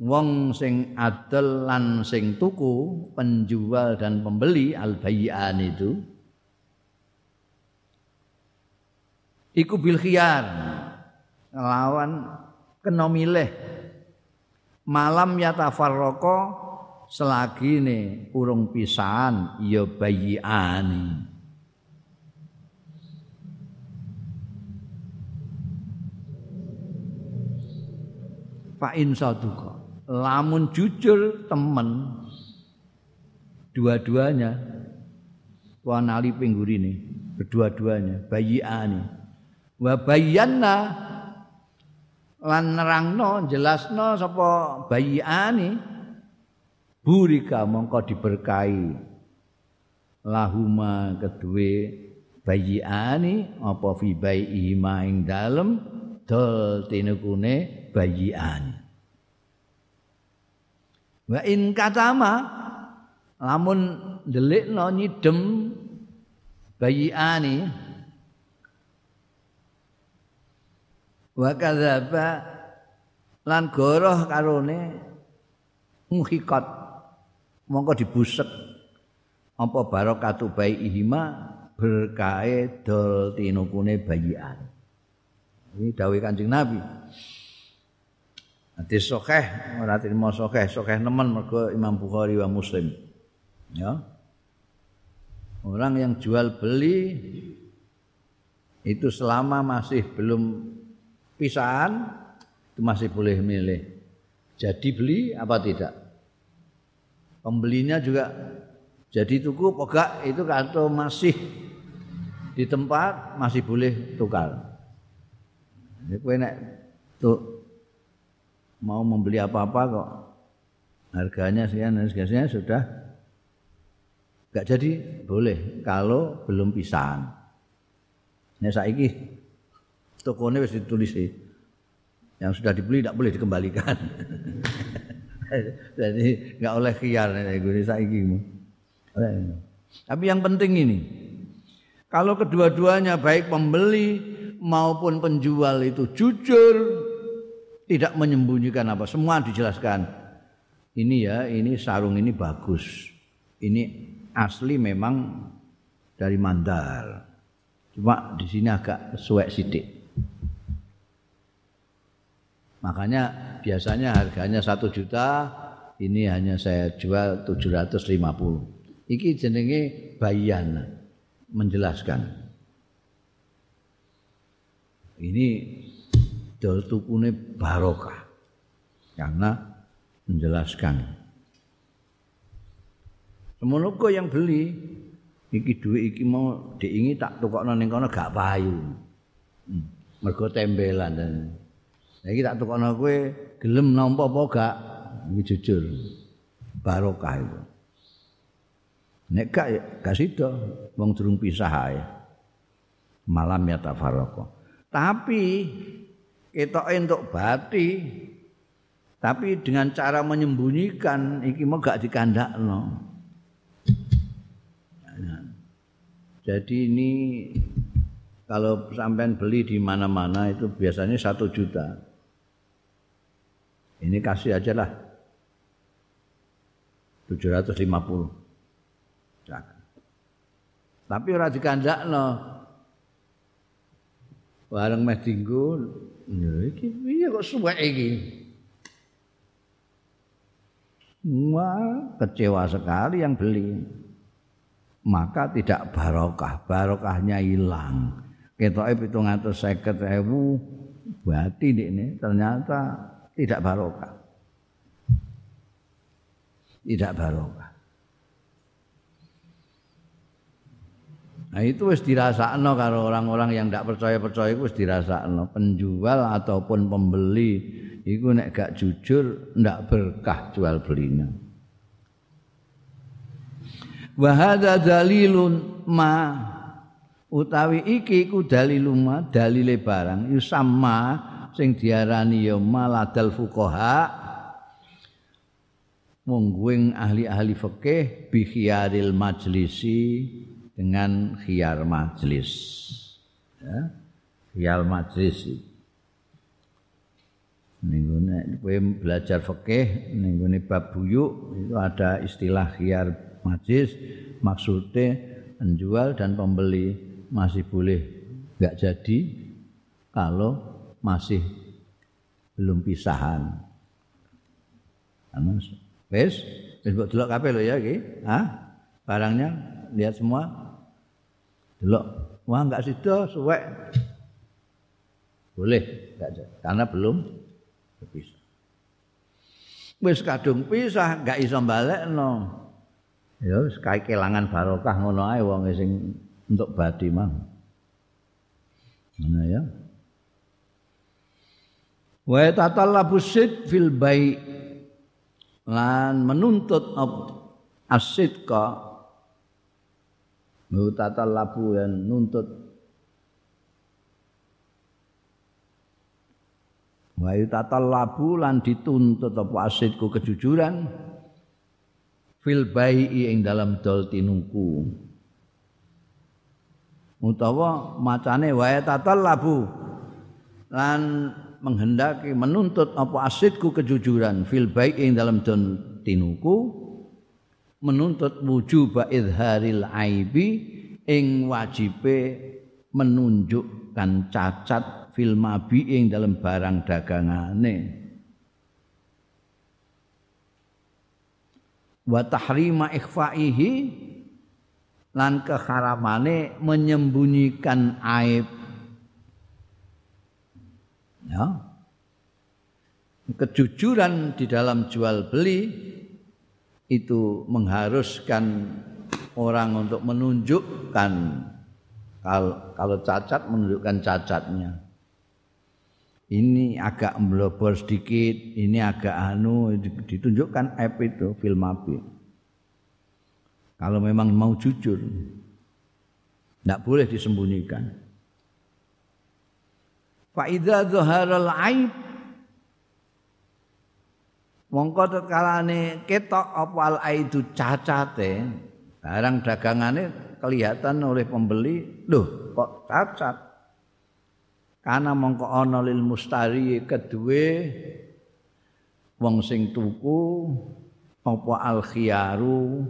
Wong sing adel lan sing tuku, penjual dan pembeli al bayyan itu iku bil khiyar nglawan kena milih malam yatafarraqa Selagi selagine urung pisan ya bayiani. Pak Insaduka lamun jujur temen dua-duanya tuan ali pinggurine berdua-duanya bayi ani, wa bayyana lan nerangno jelasno sapa bayiani burika mongko diberkahi. Lahuma kedue bayiane apa fi bayi ing dalem dol tinukune bayiane wa in katama lamun ndelikno nyidem bayiane wa kadzaba lan goroh karone muhikat mongko dibusek apa barokatu ihima berkae dol tinukune bayian ini dawuh Kanjeng Nabi Hadis sahih ora trimo sahih, sahih nemen mergo Imam Bukhari wa Muslim. Ya. Orang yang jual beli itu selama masih belum pisahan itu masih boleh milih. Jadi beli apa tidak? Pembelinya juga jadi tuku pegak itu atau masih di tempat masih boleh tukar. Ini kowe nek tuh mau membeli apa-apa kok harganya sekian dan sekian sudah nggak jadi boleh kalau belum pisahan. Ini saiki tokonya wis ditulis sih. Yang sudah dibeli tidak boleh dikembalikan. jadi nggak oleh khiar gue saiki. Tapi yang penting ini, kalau kedua-duanya baik pembeli maupun penjual itu jujur tidak menyembunyikan apa semua dijelaskan. Ini ya ini sarung ini bagus. Ini asli memang dari mandar. Cuma di sini agak suwek sidik makanya biasanya harganya satu juta ini hanya saya jual 750 iki jenenge bayan menjelaskan. Ini dol tukune barokah karena menjelaskan. Semono yang beli iki duit iki mau diingi tak tukokno ning kono gak payu. Hmm. mergo tembelan dan iki tak tukokno kowe gelem nampa apa gak? Iki jujur barokah itu nek gak gak sida wong durung pisah ae. Malam ya tafarraqah tapi ketoke entuk bati tapi dengan cara menyembunyikan iki mau gak dikandakno. Jadi ini kalau sampean beli di mana-mana itu biasanya satu juta ini kasih aja lah. 750 tapi ora dikandakno bareng meh dinggo iki piye kok suwek iki? Wah, kecewa sekali yang beli. Maka tidak barokah, barokahnya hilang. Ketoknya pitung atau seket ribu, berarti ini ternyata tidak barokah. Tidak barokah. Nah itu wis dirasakno karo orang-orang yang tidak percaya-percaya itu wis dirasakno. Penjual ataupun pembeli itu nek gak jujur ndak berkah jual belinya. Wa hadza dalilun ma utawi iki ku dalilun ma dalile barang yusamma sing diarani ya maladal fuqaha mungguing ahli-ahli fikih bi khiyaril majlisi dengan khiyar majlis. Ya, khiyar majlis. Ninggune kowe belajar fikih ninggune bab buyuk itu ada istilah khiyar majlis maksudnya penjual dan pembeli masih boleh enggak jadi kalau masih belum pisahan. Anu wis wis mbok delok kabeh lho ya iki. Hah? Barangnya lihat semua. Delok. Wah enggak sido suwek. Boleh enggak karena belum berpisah. Wis kadung pisah gak iso balekno ya wis kae kelangan barokah ngono ae wong sing untuk badi mah ngono ya wa tatallabu sid fil bai. Lan menuntut asidqa tatallabu yang nuntut. Wa yutatallabu lan dituntut apa? Asidku kejujuran. Fil bai'i ing dalam dol tinuku utawa macane wa yatatallabu. Lan menghendaki menuntut apa asidku kejujuran fil bai'i ing dalam dol tinuku menuntut wujub idharil aibi ing wajibe menunjukkan cacat fil mabiing dalam barang dagangane. Wa tahrima ikhfaihi lan keharamane menyembunyikan aib ya kejujuran di dalam jual beli itu mengharuskan orang untuk menunjukkan kalau, kalau cacat menunjukkan cacatnya ini agak melobor sedikit, ini agak anu ditunjukkan app itu film api. Kalau memang mau jujur, tidak boleh disembunyikan. Faida zaharal aib mongko tetkalane ketok apa al aidu cacate barang dagangane kelihatan oleh pembeli loh kok cacat? Karena mongko ana lil mustari kedue wong sing tuku apa al khiyaru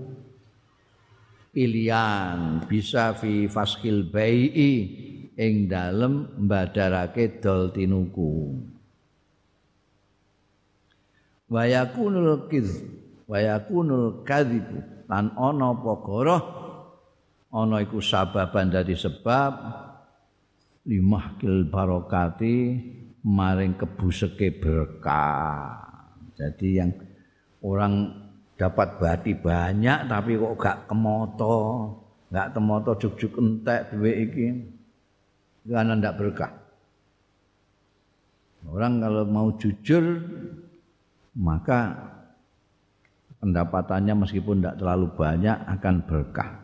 pilihan bisa fi faskil bai'i ing dalem mbadarake dol tinuku wa yakunul kiz wa yakunul kadhib lan ana apa goroh ana iku sababan dadi sebab limahkil barokati maring kebuseke berkah. Jadi yang orang dapat bati banyak tapi kok gak kemoto, gak temoto juk-juk entek duwe iki. Karena ndak berkah. Orang kalau mau jujur maka pendapatannya meskipun tidak terlalu banyak akan berkah.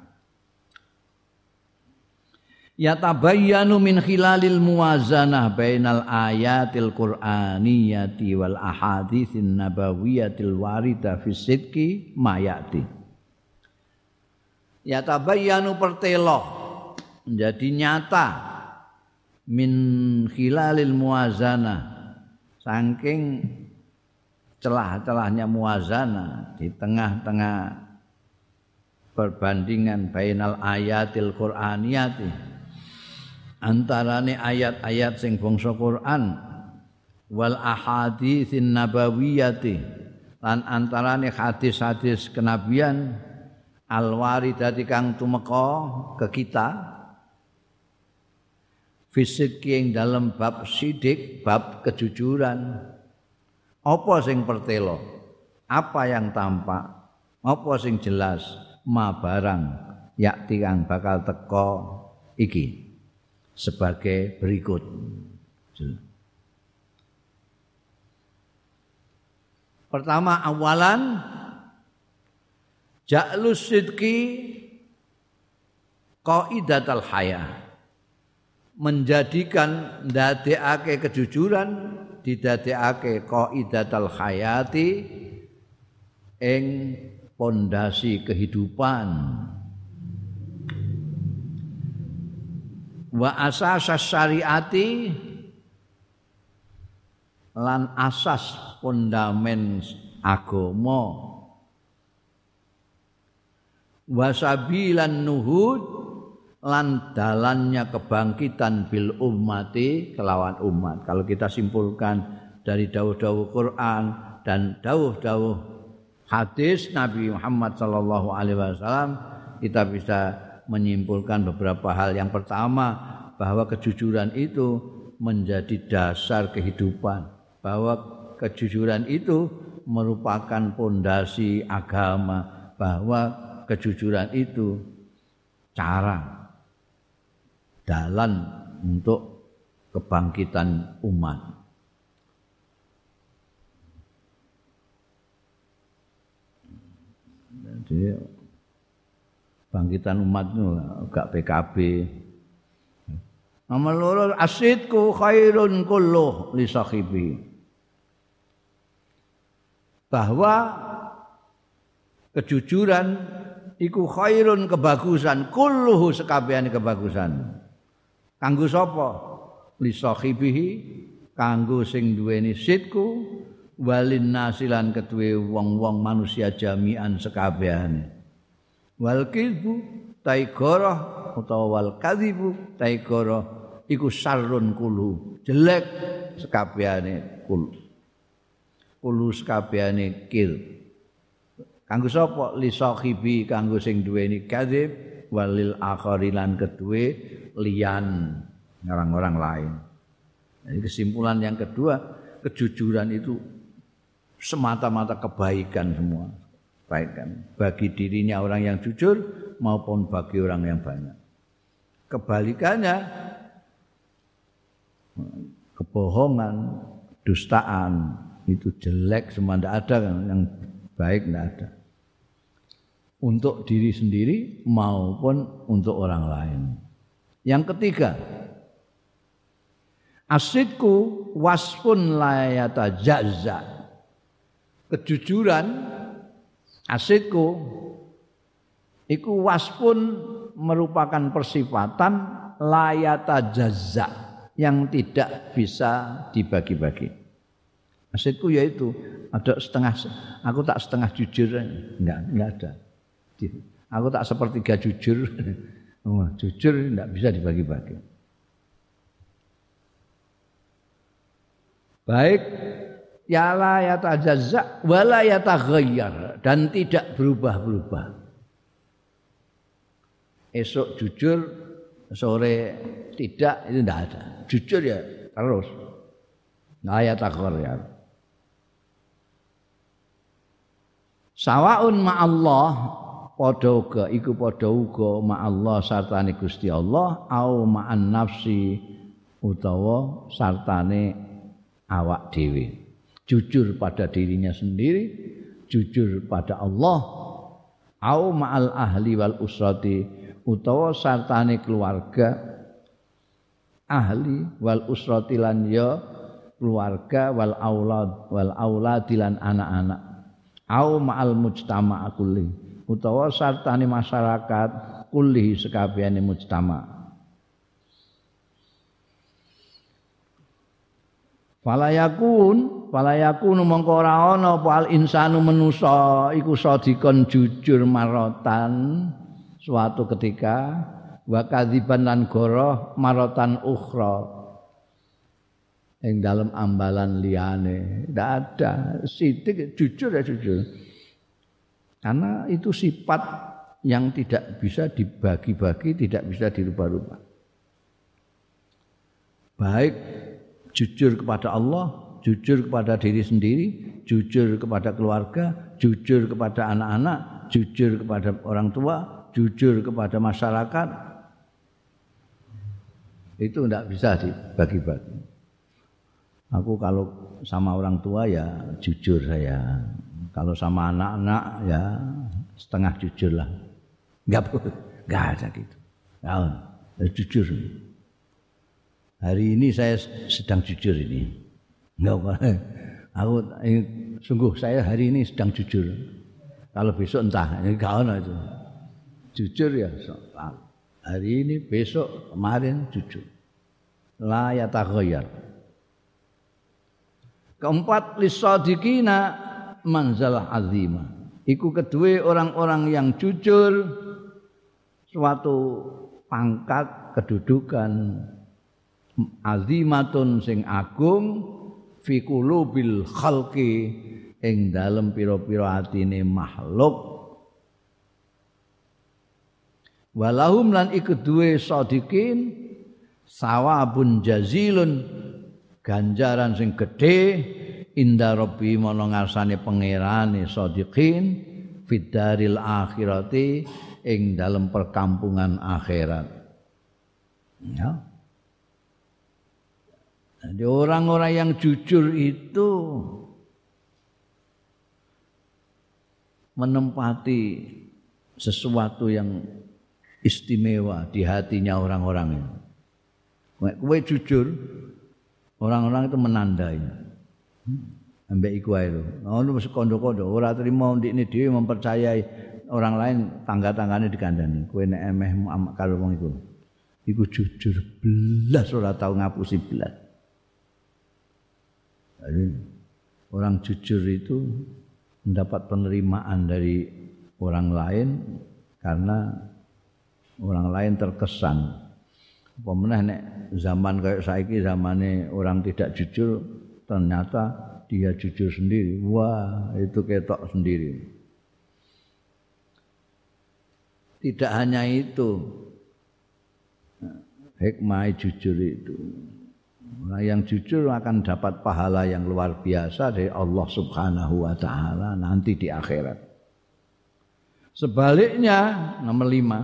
yatabayyanu min khilalil muwazanah bainal ayatil qur'aniyati wal ahaditsin nabawiyatil warida fi sidqi mayati yatabayyanu pertelo menjadi nyata min khilalil muwazanah saking celah-celahnya muwazanah di tengah-tengah perbandingan bainal ayatil qur'aniyati. Antarane ayat-ayat sing bangsa Quran wal ahaditsin nabawiyati lan antarane hadis-hadis kenabian al waridati kang tumeka ke kita fisik yang dalam bab sidik bab kejujuran. Apa sing pertelo? Apa yang tampak? Apa sing jelas? Ma barang yakti kang bakal teko iki. Sebagai berikut. Pertama awalan. Ja'lus sidqi haya. Menjadikan ndadekake kejujuran didadekake qaidatul hayati ing pondasi kehidupan. wa asas syariati lan asas fondamen agama wasabilan nuhud lan dalannya kebangkitan bil ummati kelawan umat kalau kita simpulkan dari dawuh-dawuh Quran dan dawuh-dawuh hadis Nabi Muhammad sallallahu alaihi wasallam kita bisa menyimpulkan beberapa hal. Yang pertama, bahwa kejujuran itu menjadi dasar kehidupan. Bahwa kejujuran itu merupakan pondasi agama bahwa kejujuran itu cara dalan untuk kebangkitan umat. Jadi bangkitan umat itu gak PKB. Nomor loro asidku khairun kulluh li sahibi. Bahwa kejujuran iku khairun kebagusan kulluhu sekabehane kebagusan. Kanggo sapa? Li sahibihi kanggo sing duweni sidku walin nasilan ketuwe wong-wong manusia jami'an sekabehane. Wal kizbu taigara utawa wal kadzibu taigara iku sarun kulu jelek sekabehane kulu kulu sekabehane kil kanggo sapa li sahibi kanggo sing duweni kadzib walil akharilan kedue lian. Orang-orang lain. Jadi kesimpulan yang kedua kejujuran itu semata-mata kebaikan semua. Kebaikan. Bagi dirinya orang yang jujur maupun bagi orang yang banyak. Kebalikannya kebohongan, dustaan itu jelek semua tidak ada. Yang baik tidak ada. Untuk diri sendiri maupun untuk orang lain. Yang ketiga, asidku waspun layata jazza. Kejujuran asidku iku waspun merupakan persifatan layata jazza yang tidak bisa dibagi-bagi. Maksudku yaitu ada setengah aku tak setengah jujur enggak enggak ada. Aku tak sepertiga jujur. Oh, jujur enggak bisa dibagi-bagi. Baik ya la yatajazza wala yataghayyar dan tidak berubah-berubah. Esok jujur, sore tidak itu tidak ada jujur ya terus akhir ya sawaun ma Allah padha uga iku padha uga ma Allah sartane Gusti Allah au ma'an nafsi utawa sartane awak dhewe. Jujur pada dirinya sendiri jujur pada Allah au ma'al ahli wal usrati utawa sartane keluarga ahli wal usrati lan ya keluarga wal aulad wal aulad lan anak-anak. Au ma'al mujtama' kulli utawa sartane masyarakat kulli sekabehane mujtama' Falayakun, falayakun mongko ora ana apa insanu manusa iku sadikon jujur marotan suatu ketika wa kadziban lan goroh marotan ukhra. Ing dalam ambalan liyane. Ndak ada. Sidik jujur ya jujur karena itu sifat yang tidak bisa dibagi-bagi tidak bisa dirubah-rubah baik jujur kepada Allah jujur kepada diri sendiri jujur kepada keluarga jujur kepada anak-anak jujur kepada orang tua jujur kepada masyarakat itu tidak bisa dibagi-bagi. Aku kalau sama orang tua ya jujur saya. Kalau sama anak-anak ya setengah jujur lah. Enggak enggak ada gitu. Ya, jujur. Hari ini saya sedang jujur ini. Enggak aku sungguh saya hari ini sedang jujur. Kalau besok entah, enggak ada itu. Jujur ya hari ini, besok, kemarin jujur. La yataghayyar. Keempat lisadikina manzalah azimah. Iku kedua orang-orang yang jujur suatu pangkat kedudukan azimatun sing agung fi qulubil khalqi ing dalem pira-pira atine makhluk walahum lan iku duwe sadikin sawabun jazilun ganjaran sing gedhe inda rabbi mono ngarsane pangerane sadiqin fidaril akhirati ing dalam perkampungan akhirat ya jadi orang-orang yang jujur itu menempati sesuatu yang istimewa di hatinya orang-orang ini. Kue jujur, orang-orang itu menandai. Ambek iku ae lho. Ngono mesti kondo-kondo, ora trimo ndikne dhewe mempercayai orang lain tangga-tanggane dikandani. Kowe nek emeh karo wong iku. Iku jujur belas ora tau ngapusi belas. Jadi orang jujur itu mendapat penerimaan dari orang lain karena orang lain terkesan. Pemenah nek zaman kayak saiki zamane orang tidak jujur ternyata dia jujur sendiri. Wah, itu ketok sendiri. Tidak hanya itu. Hikmah jujur itu. Orang yang jujur akan dapat pahala yang luar biasa dari Allah Subhanahu wa taala nanti di akhirat. Sebaliknya nomor lima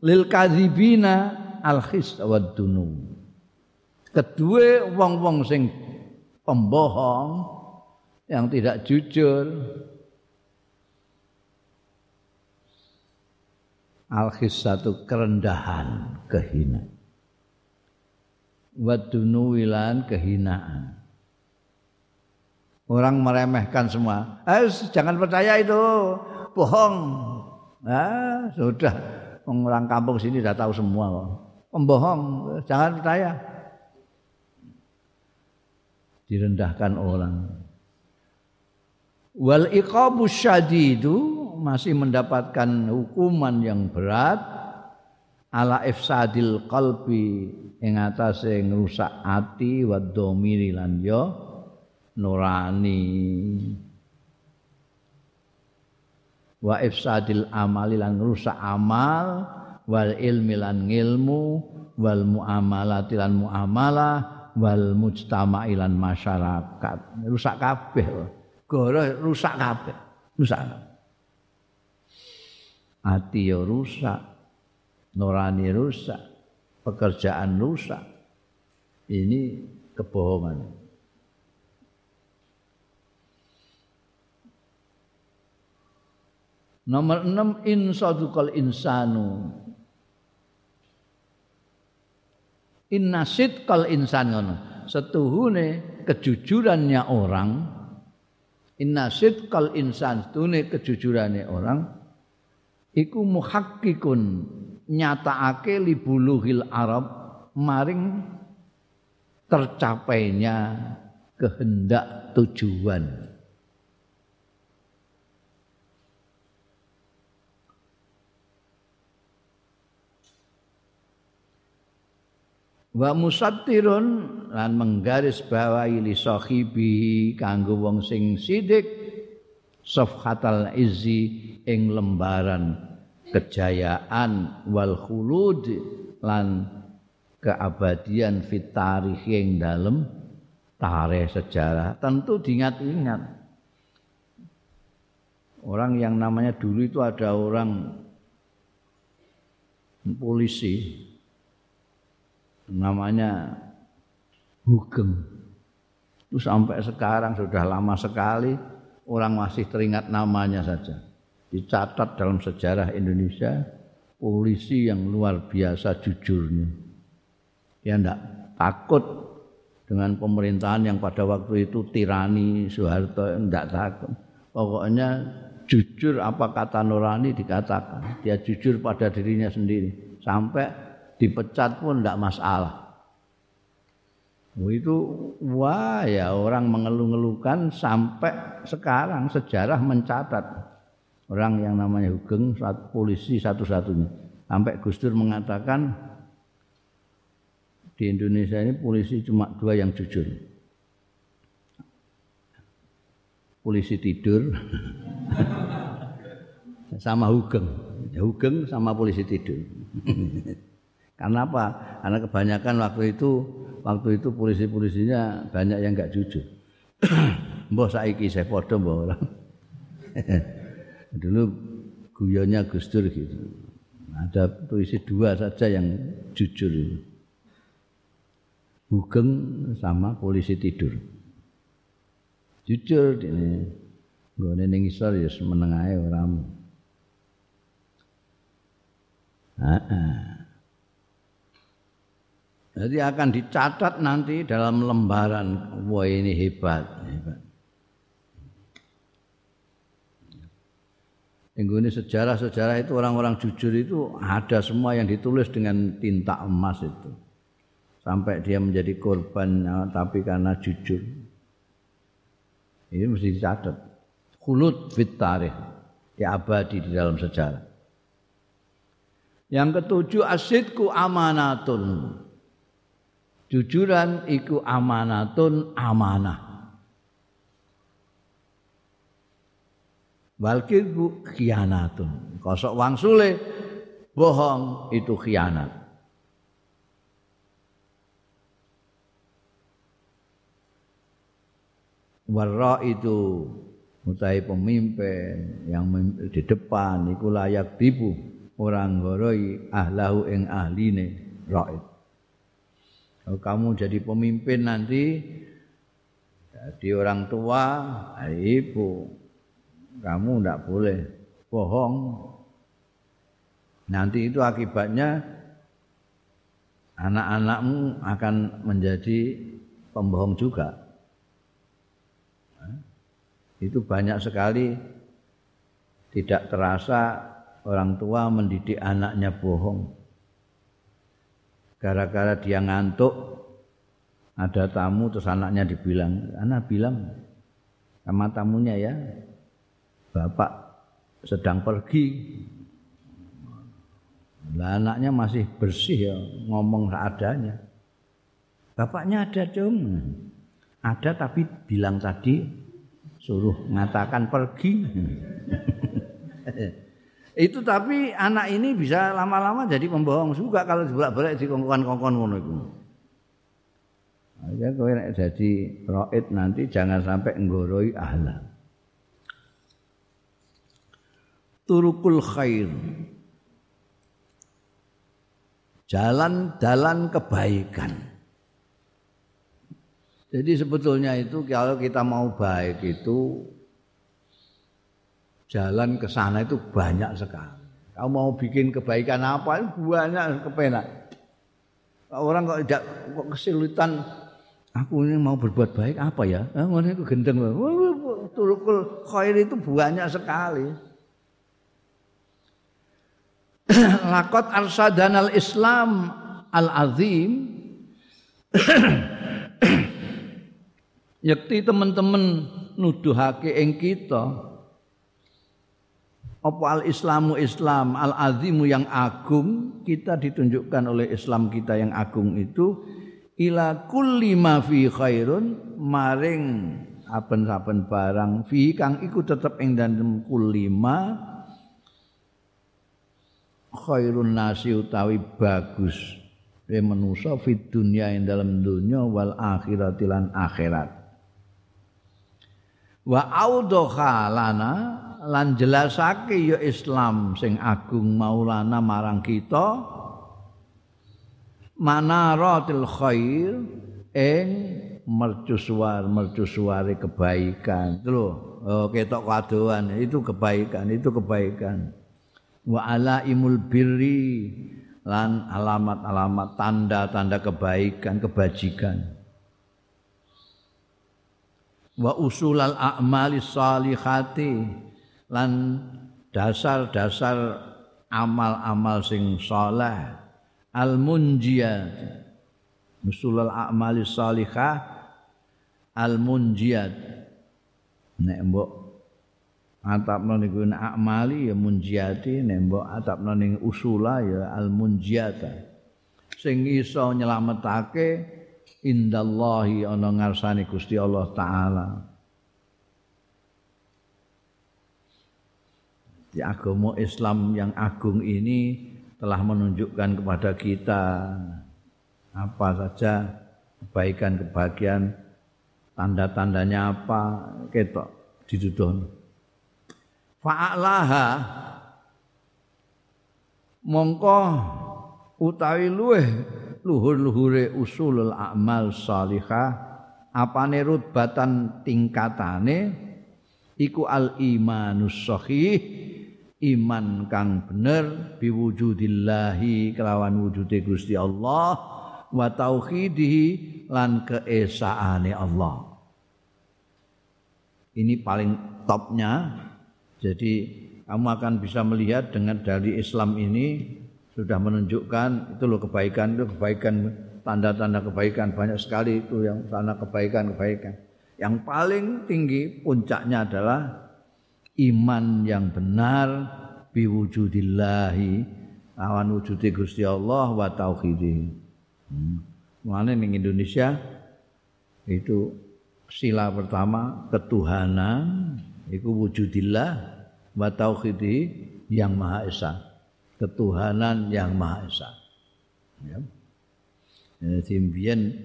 lil al khis dunu. Kedua wong-wong sing pembohong yang tidak jujur. Al satu kerendahan kehinaan. Wadunu wilan kehinaan. Orang meremehkan semua. Eh, jangan percaya itu. Bohong. Ah sudah. Orang kampung sini sudah tahu semua pembohong. Jangan percaya direndahkan orang. Wal iqabu syadidu masih mendapatkan hukuman yang berat. Ala ifsadil qalbi ing atase ngrusak ati wa dhamiri lan ya nurani. Wa ifsadil amali lan ngrusak amal wal ilmi lan ngilmu wal muamalati lan muamalah wal mujtama'i lan masyarakat rusak kabeh gara rusak kabeh rusak ati ya rusak nurani rusak pekerjaan rusak. Ini kebohongan. Nomor enam insadukal insanu. Inna kal insan ngono. Setuhune kejujurannya orang Inna kal insan setuhune kejujurannya orang iku muhakkikun nyatakake libuluhil Arab maring tercapainya kehendak tujuan. Wa musattirun lan menggaris bawahi li sahibi kanggo wong sing sidik safhatal izzi ing lembaran kejayaan wal khulud lan keabadian fit tarikh yang dalam tarikh sejarah. Tentu diingat-ingat. Orang yang namanya dulu itu ada orang polisi namanya Hugeng itu sampai sekarang sudah lama sekali orang masih teringat namanya saja dicatat dalam sejarah Indonesia polisi yang luar biasa jujurnya. Dia tidak takut dengan pemerintahan yang pada waktu itu tirani Soeharto tidak takut. Pokoknya jujur apa kata Nurani dikatakan. Dia jujur pada dirinya sendiri. Sampai dipecat pun tidak masalah. Itu wah ya orang mengeluh-ngeluhkan sampai sekarang sejarah mencatat. Orang yang namanya Hugeng saat polisi satu-satunya. Sampai Gus Dur mengatakan di Indonesia ini polisi cuma dua yang jujur. Polisi tidur sama Hugeng. Hugeng sama polisi tidur karena apa karena kebanyakan waktu itu waktu itu polisi-polisinya banyak yang nggak jujur mbah saiki saya padha mbah ora. Dulu guyonnya Gus Dur gitu. Ada puisi dua saja yang jujur itu. Bugeng sama polisi tidur. Jujur ini. Gue ning isor ya meneng ae ora. Jadi akan dicatat nanti dalam lembaran. Wah ini hebat, hebat. ini sejarah-sejarah itu orang-orang jujur itu ada semua yang ditulis dengan tinta emas itu. Sampai dia menjadi korban tapi karena jujur. Ini mesti dicatat. Khulud fit tarikh. Diabadi di dalam sejarah. Yang ketujuh asidku amanatun. Jujuran iku amanatun amanah. Walkiku khianatun. Kosok wangsule bohong itu khianat. Warra itu mutai pemimpin yang di depan iku layak tipu orang goroi ahlahu ing ahline raid. Kalau kamu jadi pemimpin nanti jadi orang tua, ibu, kamu tidak boleh bohong. Nanti itu akibatnya anak-anakmu akan menjadi pembohong juga. Itu banyak sekali tidak terasa orang tua mendidik anaknya bohong. Gara-gara dia ngantuk, ada tamu terus anaknya dibilang, anak bilang sama tamunya ya, bapak sedang pergi. Lah anaknya masih bersih ya ngomong seadanya bapaknya ada dong ada tapi bilang tadi suruh ngatakan pergi itu tapi anak ini bisa lama-lama jadi pembohong juga kalau bolak-balik di kongkon-kongkon ngono itu. Ya kowe nek jadi roid nanti jangan sampai nggoroi ahla. turukul khair jalan-jalan kebaikan jadi sebetulnya itu kalau kita mau baik itu jalan ke sana itu banyak sekali kamu mau bikin kebaikan apa banyak kepenak orang kok tidak kok kesulitan aku ini mau berbuat baik apa ya? Ah, ngono itu gendeng. Turukul khair itu banyak sekali. lakot arsadanal Islam al azim yakti teman-teman nuduhake ing kita apa al Islamu Islam al azimu yang agung kita ditunjukkan oleh Islam kita yang agung itu ila kulli ma fi khairun maring aben-aben barang fi kang iku tetep ing dalem kulli ma khairun nasi utawi bagus. E manusa fid dunya ing dalam dunya wal akhirat lan akhirat. Wa audha lana lan jelasake ya Islam sing agung maulana marang kita manaratil khair ing mercusuar mercusuare kebaikan itu oh, ketok kadoan itu kebaikan itu kebaikan wa alaimul birri lan alamat-alamat tanda-tanda kebaikan, kebajikan. Wa usulal a'mali salihati lan dasar-dasar amal-amal sing saleh. Al munjiyat usulal a'mali salihah. Al munjiyat nek mbok atapno niku amali ya munjiati nembok atapno ning usula ya al munjiata sing iso nyelametake indallahi ana ngarsane Gusti Allah taala di agama Islam yang agung ini telah menunjukkan kepada kita apa saja kebaikan kebahagiaan tanda-tandanya apa ketok dituduhno fa'alaha mongko utawi luweh luhur-luhure usulul a'mal salihah apane rutbatan tingkatane iku al imanus sahih iman kang bener biwujudillahi kelawan wujude Gusti Allah wa tauhidihi lan keesaane Allah ini paling topnya jadi kamu akan bisa melihat dengan dari Islam ini sudah menunjukkan itu loh kebaikan itu kebaikan tanda-tanda kebaikan banyak sekali itu yang tanda kebaikan-kebaikan. Yang paling tinggi puncaknya adalah iman yang benar biwujudillahi awan wujudi Gusti Allah wa tauhidi. Hmm. Ning Indonesia itu sila pertama ketuhanan iku wujudillah wa tauhidi yang maha esa ketuhanan yang maha esa ya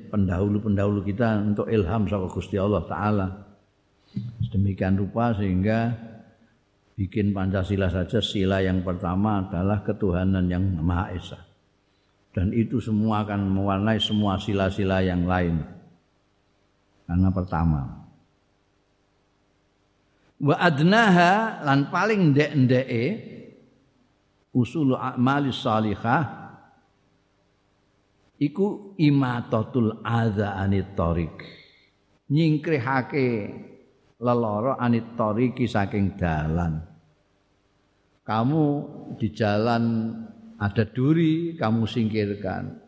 pendahulu-pendahulu kita untuk ilham sama Gusti Allah taala sedemikian rupa sehingga bikin Pancasila saja sila yang pertama adalah ketuhanan yang maha esa. Dan itu semua akan mewarnai semua sila-sila yang lain. Karena pertama. Wa adnaha lan paling ndek-ndeke usul a'malis salihah iku imatatul adza anit tariq. Nyingkrihake leloro anit saking dalan kamu di jalan ada duri kamu singkirkan.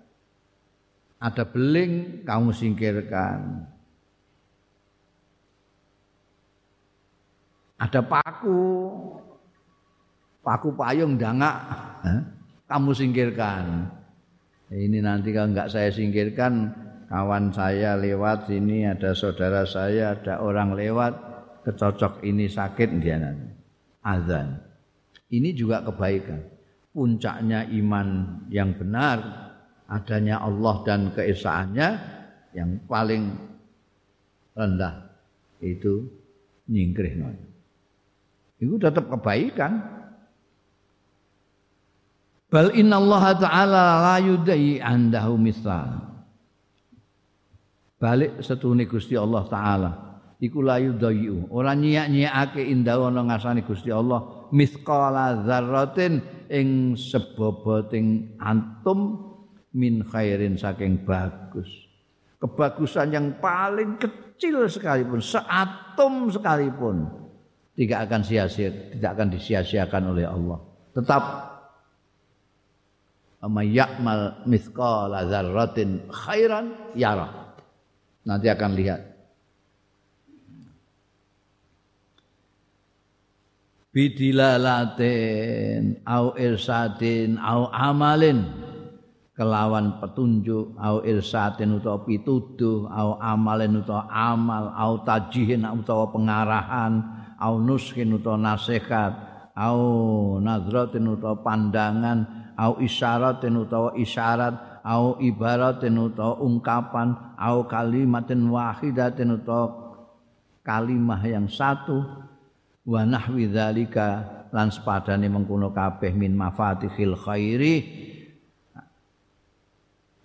Ada beling kamu singkirkan. Ada paku paku payung dangak kamu singkirkan. Ini nanti kalau nggak saya singkirkan kawan saya lewat sini ada saudara saya ada orang lewat kecocok ini sakit dia nanti. Azan ini juga kebaikan puncaknya iman yang benar adanya Allah dan keesaannya yang paling rendah itu nyingkrih itu tetap kebaikan. Bal inna Allah Ta'ala la yudai andahu misal. Balik setune Gusti Allah Ta'ala. Iku la yudai. Orang nyiak-nyiakake indah ana ngasani Gusti Allah. Mithqala dzarratin ing seboboting antum min khairin saking bagus. Kebagusan yang paling kecil sekalipun, seatom sekalipun tidak akan sia-sia, tidak akan disia-siakan oleh Allah. Tetap yakmal mithqala dzarratin khairan yara. Nanti akan lihat. Bidilalatin au irsadin au amalin. Kelawan petunjuk au irsadin utawa pituduh au amalin utawa amal au tajihin utawa pengarahan au nuskin utawa nasihat au nadratin utawa pandangan au isyaratin utawa isyarat au ibaratin utawa ungkapan au kalimatin wahidatin utawa kalimah yang satu wa nahwi dzalika lan sepadane mengkono kabeh min mafatihil khairi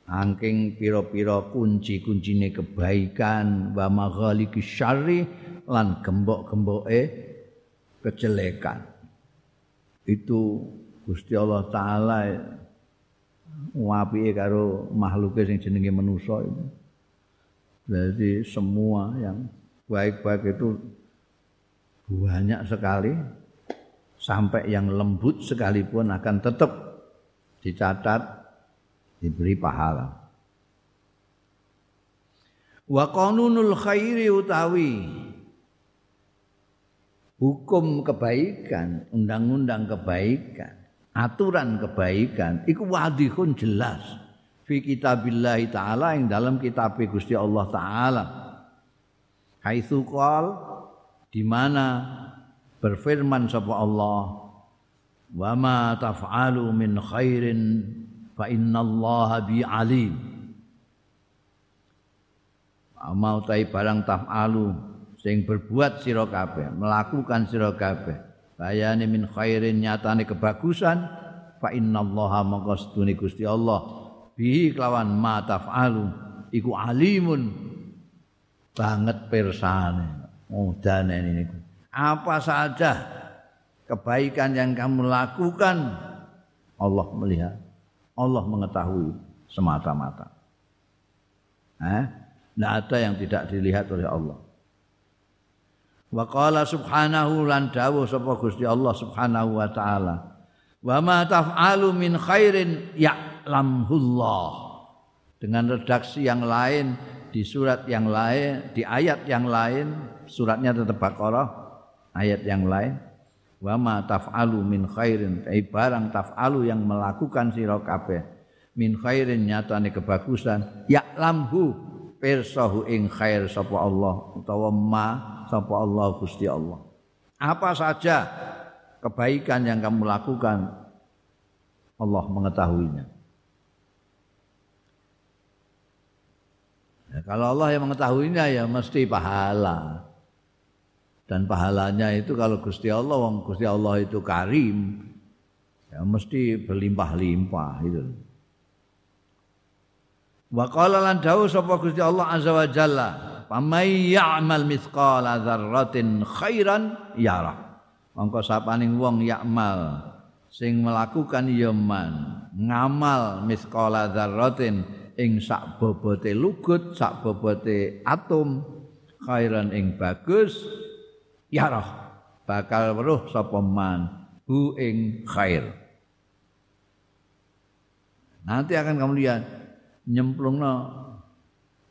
angking pira-pira kunci-kuncine kebaikan wa maghaliki syarri lan gembok-gemboke kejelekan. Itu Gusti Allah taala ngapike karo makhluke sing jenenge manusa itu. Jadi semua yang baik-baik itu banyak sekali sampai yang lembut sekalipun akan tetap dicatat diberi pahala. Wa qanunul khairi utawi hukum kebaikan, undang-undang kebaikan, aturan kebaikan iku wadihun jelas fi kitabillah taala yang dalam kitab Gusti Allah taala. Haitsu qol di mana berfirman sapa Allah wa ma taf'alu min khairin fa innallaha bi alim mau tai barang taf'alu sing berbuat sira kabeh melakukan sira kabeh. Bayane min khairin nyatane kebagusan fa innallaha mongko sedune Gusti Allah. Bihi kelawan ma taf'alu iku alimun banget persane mudane niku apa saja kebaikan yang kamu lakukan Allah melihat Allah mengetahui semata-mata eh tidak ada yang tidak dilihat oleh Allah Wa qala subhanahu lan dawuh sapa Gusti Allah subhanahu wa taala. Wa ma taf'alu min khairin ya'lamhullah. Dengan redaksi yang lain di surat yang lain, di ayat yang lain, suratnya tetap Baqarah, ayat yang lain. Wa ma taf'alu min khairin, ai barang taf'alu yang melakukan sira kabeh min khairin nyatane kebagusan, ya'lamhu pirsahu ing khair sapa Allah utawa ma sapa Allah Gusti Allah. Apa saja kebaikan yang kamu lakukan Allah mengetahuinya. Ya, kalau Allah yang mengetahuinya ya mesti pahala. Dan pahalanya itu kalau Gusti Allah, wong Gusti Allah itu karim, ya mesti berlimpah-limpah itu. Wa qala lan dawuh sapa Gusti Allah azza wa jalla Pamai ya'mal mithqala dzarratin khairan yara. Mongko sapaning wong ya'mal sing melakukan yaman ngamal mithqala dzarratin ing sak bobote lugut, sak bobote atom khairan ing bagus yara. Bakal weruh sapa man? Hu ing khair. Nanti akan kamu lihat. Nyemplungno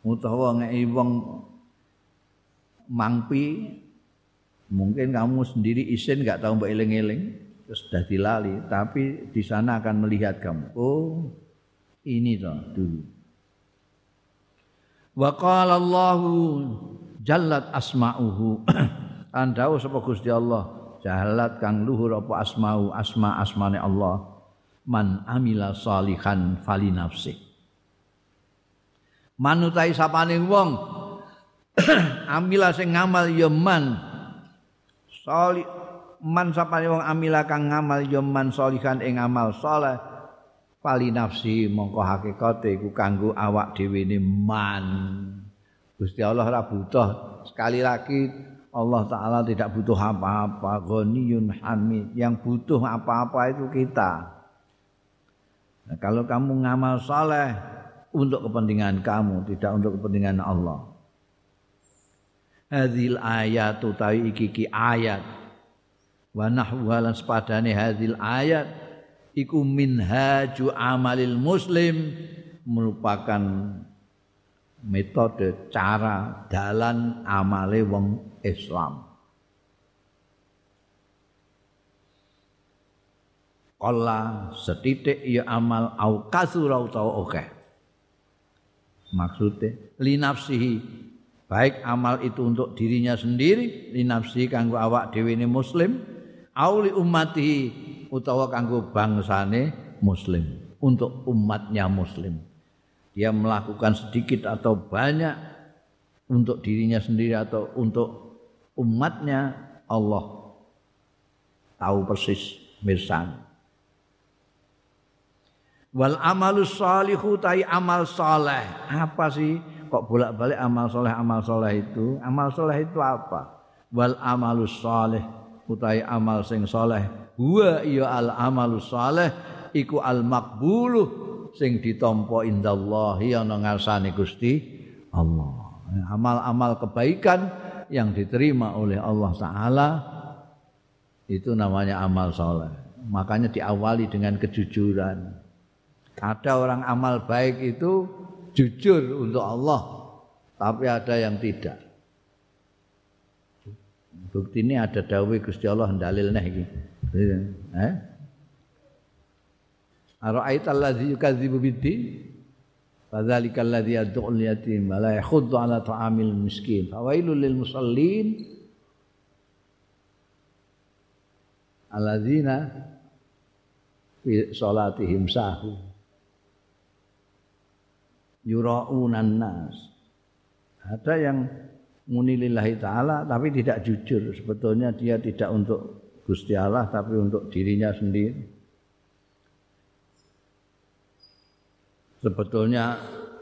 utawa ngei wong mangpi mungkin kamu sendiri isin nggak tahu mbak eling-eling terus sudah dilali tapi di sana akan melihat kamu. Oh ini toh dulu. Wa qala Allahu jallat asma'uhu andau sapa Gusti Allah jalat kang luhur apa asma'u asma asmane Allah man amila salihan fali nafsi. Manutai sapane wong amila sing ngamal ya man. Soli man sapane wong amila kang ngamal ya man solihan ing amal saleh pali nafsi mongko hakikate iku kanggo awak dhewe ne man. Gusti Allah ora butuh sekali lagi Allah taala tidak butuh apa-apa. Ghaniyun hamid. Yang butuh apa-apa itu kita. Nah, kalau kamu ngamal saleh untuk kepentingan kamu tidak untuk kepentingan Allah. Hadhil ayat utawi iki iki ayat. Wa nahwa lan sepadane hadhil ayat iku minhaju amalil muslim merupakan metode cara dalan amale wong Islam. Kala setitik ya amal au kasura utawa akeh. Maksude li nafsihi baik amal itu untuk dirinya sendiri linafsi kanggo awak dhewe muslim auli ummati utawa kanggo bangsane muslim untuk umatnya muslim. Dia melakukan sedikit atau banyak untuk dirinya sendiri atau untuk umatnya Allah. Tahu persis mirsan. Wal amalus salihu tai amal saleh apa sih kok bolak-balik amal soleh amal soleh itu? Amal soleh itu apa? Wal amalus soleh utai amal sing soleh. Huwa iya al amalus soleh iku al makbulu sing ditompo indallahi ana ngarsane Gusti Allah. Amal-amal kebaikan yang diterima oleh Allah taala itu namanya amal soleh. Makanya diawali dengan kejujuran. Ada orang amal baik itu jujur untuk Allah tapi ada yang tidak. Bukti ini ada dawe Gusti Allah dalil nih iki. Eh? Ara'aita allazi yukadzibu bid-din fadzalika allazi yad'ul yatim la yakhuddu 'ala ta'amil miskin fawailul lil musallin alladzina fi salatihim sahun yuraunan nas Ada yang munilillahi taala tapi tidak jujur. Sebetulnya dia tidak untuk Gusti Allah tapi untuk dirinya sendiri. Sebetulnya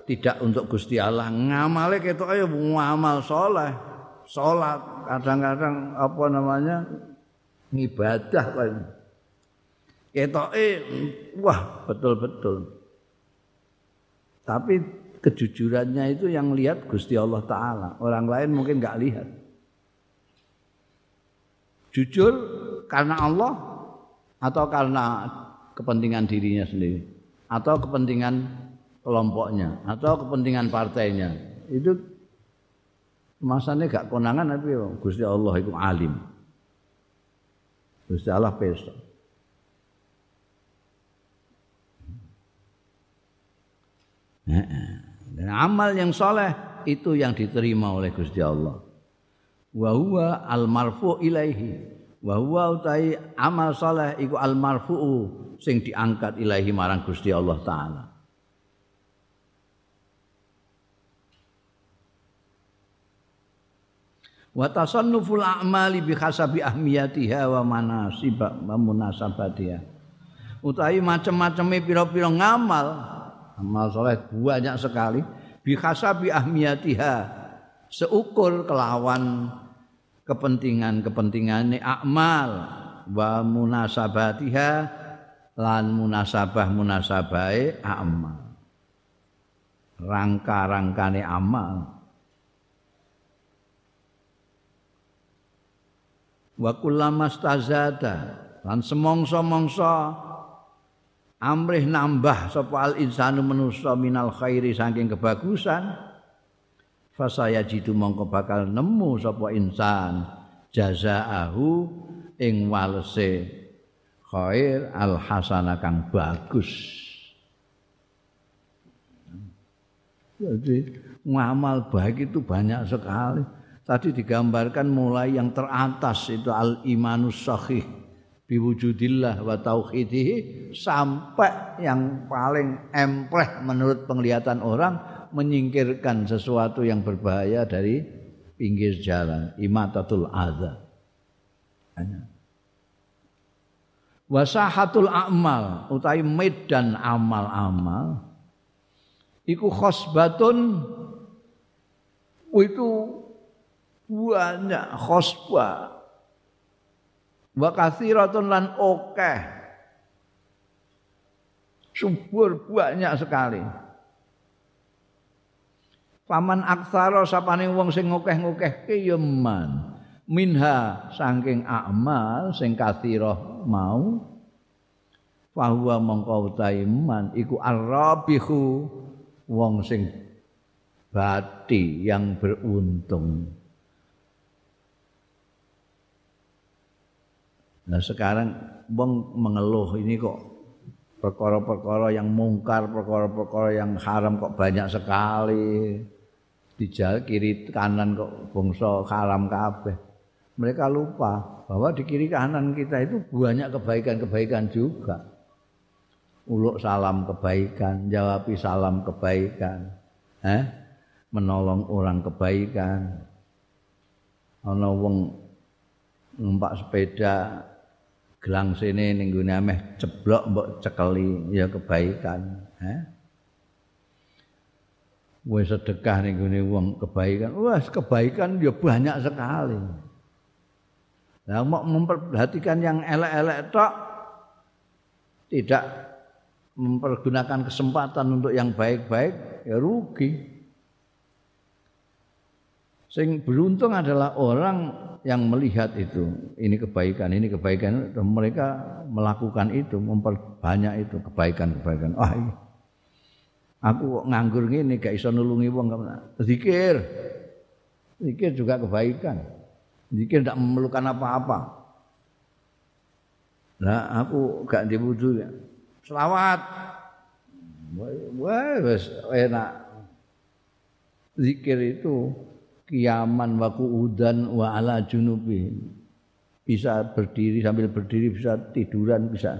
tidak untuk Gusti Allah. Ngamale ketok ya ngamal soleh. Salat kadang-kadang apa namanya ngibadah kan. Ketoke wah betul-betul. Tapi kejujurannya itu yang lihat Gusti Allah Ta'ala. Orang lain mungkin nggak lihat. Jujur karena Allah atau karena kepentingan dirinya sendiri. Atau kepentingan kelompoknya. Atau kepentingan partainya. Itu masanya gak konangan tapi Gusti Allah itu alim. Gusti Allah besok. Dan amal yang soleh itu yang diterima oleh Gusti Allah. Wa huwa al marfu ilaihi. Wa huwa utai amal soleh iku al marfu sing diangkat ilaihi marang Gusti Allah taala. Wa tasannuful a'mali bi hasabi ahmiyatiha wa manasiba wa munasabatiha. Utawi macam-macame pira-pira ngamal amal soleh banyak sekali bihasabi ahmiyatiha seukur kelawan kepentingan-kepentingan akmal wa munasabatiha lan munasabah munasabai amal rangka-rangkane amal wa kullama stazada lan semongso-mongso amrih nambah sapa al insanu manusa minal khairi saking kebagusan fasaya jitu mongko bakal nemu sapa insan jazaahu ing walese khair al hasana kang bagus. Jadi ngamal baik itu banyak sekali tadi digambarkan mulai yang teratas itu al imanus sahih biwujudillah wa tauhidihi sampai yang paling empleh menurut penglihatan orang menyingkirkan sesuatu yang berbahaya dari pinggir jalan imatatul adza. Wasahatul amal utai medan amal-amal iku khosbatun itu banyak khosbah wa kathiratun lan okeh. Subur banyak sekali. Paman aksara sapane wong sing ngokeh-ngokehke ya man minha saking amal sing kathirah mau fahuwa mongko utahe man iku arabihu wong sing bati yang beruntung Nah sekarang wong mengeluh ini kok perkara-perkara yang mungkar, perkara-perkara yang haram kok banyak sekali. Di jalan kiri kanan kok bangsa haram kabeh. Mereka lupa bahwa di kiri kanan kita itu banyak kebaikan-kebaikan juga. Uluk salam kebaikan, jawabi salam kebaikan. Eh? Menolong orang kebaikan. Ana wong numpak sepeda gelang sini ning ameh ceblok mbok cekeli ya kebaikan eh sedekah ning gone wong kebaikan. Wah kebaikan ya banyak sekali. Nah, mau memperhatikan yang elek-elek tok tidak mempergunakan kesempatan untuk yang baik-baik ya rugi. Sing beruntung adalah orang yang melihat itu. Ini kebaikan ini kebaikan. Mereka melakukan itu memperbanyak itu kebaikan-kebaikan ah iya. aku nganggur gini gak iso nulungi wong zikir. Zikir juga kebaikan. Zikir tidak memerlukan apa-apa. Nah aku gak dibutuh ya selawat. Wah enak. Zikir itu kiaman wa udan wa ala junubi bisa berdiri sambil berdiri bisa tiduran bisa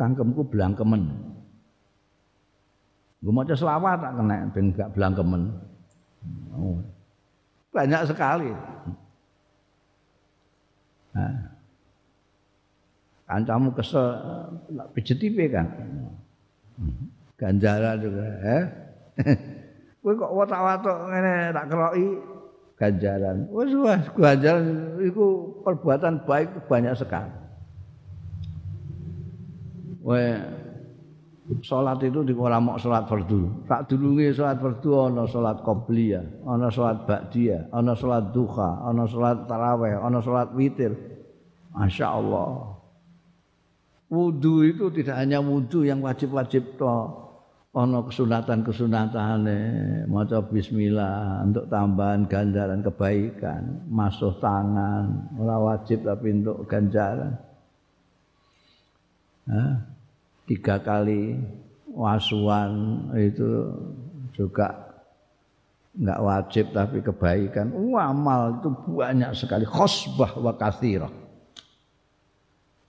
cangkemku blangkemen. Gue mau selawat tak kena, ben gak blangkemen. Oh. Banyak sekali. Nah. Kancamu kesel pijet tipe kan. Ganjaran juga, eh. Kowe kok watak-watak ngene tak keroki ganjaran. Wis wis ganjaran iku perbuatan baik banyak sekali. Wah, salat itu di ora mok salat fardu. Tak dulunge salat fardu ana salat qobliyah, ana salat ba'diyah, ana salat duha, ana salat tarawih, ana salat witir. Masya Allah. Wudhu itu tidak hanya wudhu yang wajib-wajib toh ana kesunatan-kesunatane maca bismillah untuk tambahan ganjaran kebaikan, masuk tangan, ora wajib tapi untuk ganjaran. Hah? Tiga kali wasuan itu juga enggak wajib tapi kebaikan. Wah, amal itu banyak sekali khosbah wa kathirah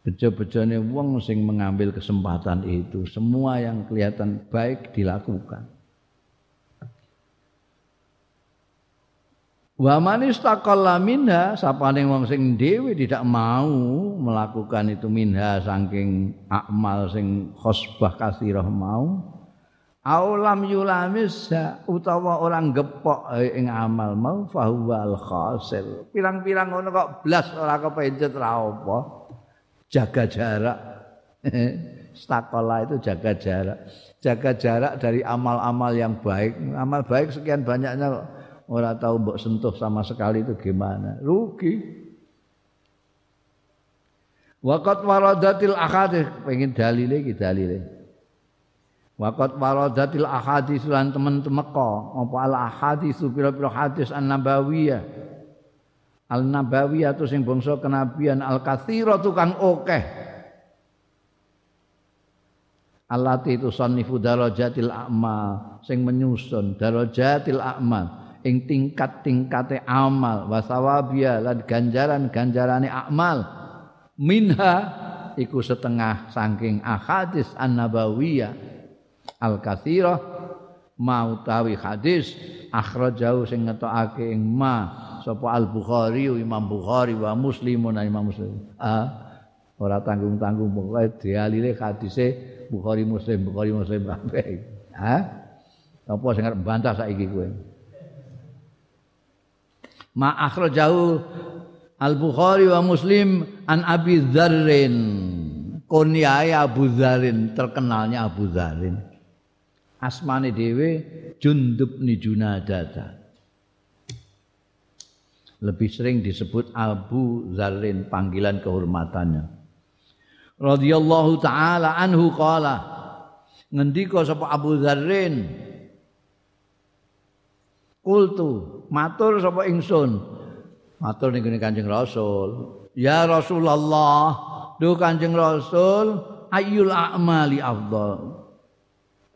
bejo-bejone wong sing mengambil kesempatan itu semua yang kelihatan baik dilakukan. Wa man istaqalla minha sapane wong sing dhewe tidak mau melakukan itu minha saking akmal sing khosbah kasirah mau aulam yulamis utawa orang gepok ing amal mau fahuwal khasir pirang-pirang ngono kok blas ora kepencet ra apa jaga jarak. Stakola itu jaga jarak. Jaga jarak dari amal-amal yang baik. Amal baik sekian banyaknya orang tahu mbok sentuh sama sekali itu gimana. Rugi. Waqat waradatil ahadis pengen dalile iki dalile. Waqat waradatil ahadis lan temen-temen apa al ahadis pira-pira hadis an-nabawiyah al nabawiyatu sing bangsa kenabian al katsira tukang akeh allati itu sannifu darajatil a'mal sing menyusun darajatil a'mal ing tingkat-tingkate amal wasawabia lan ganjaran-ganjarane amal. Minha iku setengah saking ahadis an-nabawiyah. Al katsira mau tawi hadis akhrajau sing ngetokake ing ma sapa Al Bukhari Imam Bukhari wa Muslimun Imam Muslim. Ah, ora tanggung-tanggung pokoke dialire hadise Bukhari Muslim Bukhari Muslim kabeh. Ha? Apa sing arep bantah saiki kowe? Ma akhrajahu Al Bukhari wa Muslim an Abi Dzarrin. Kunyae Abu Dzarrin, terkenalnya Abu Dzarrin. Asmane dhewe Jundub ni Junadata lebih sering disebut Abu Zarin panggilan kehormatannya. Radhiyallahu taala anhu qala ngendika sapa Abu Zarin Kultu matur sapa ingsun. Matur ning Kanjeng Rasul. Ya Rasulullah duh Kanjeng Rasul ayyul a'mali afdal.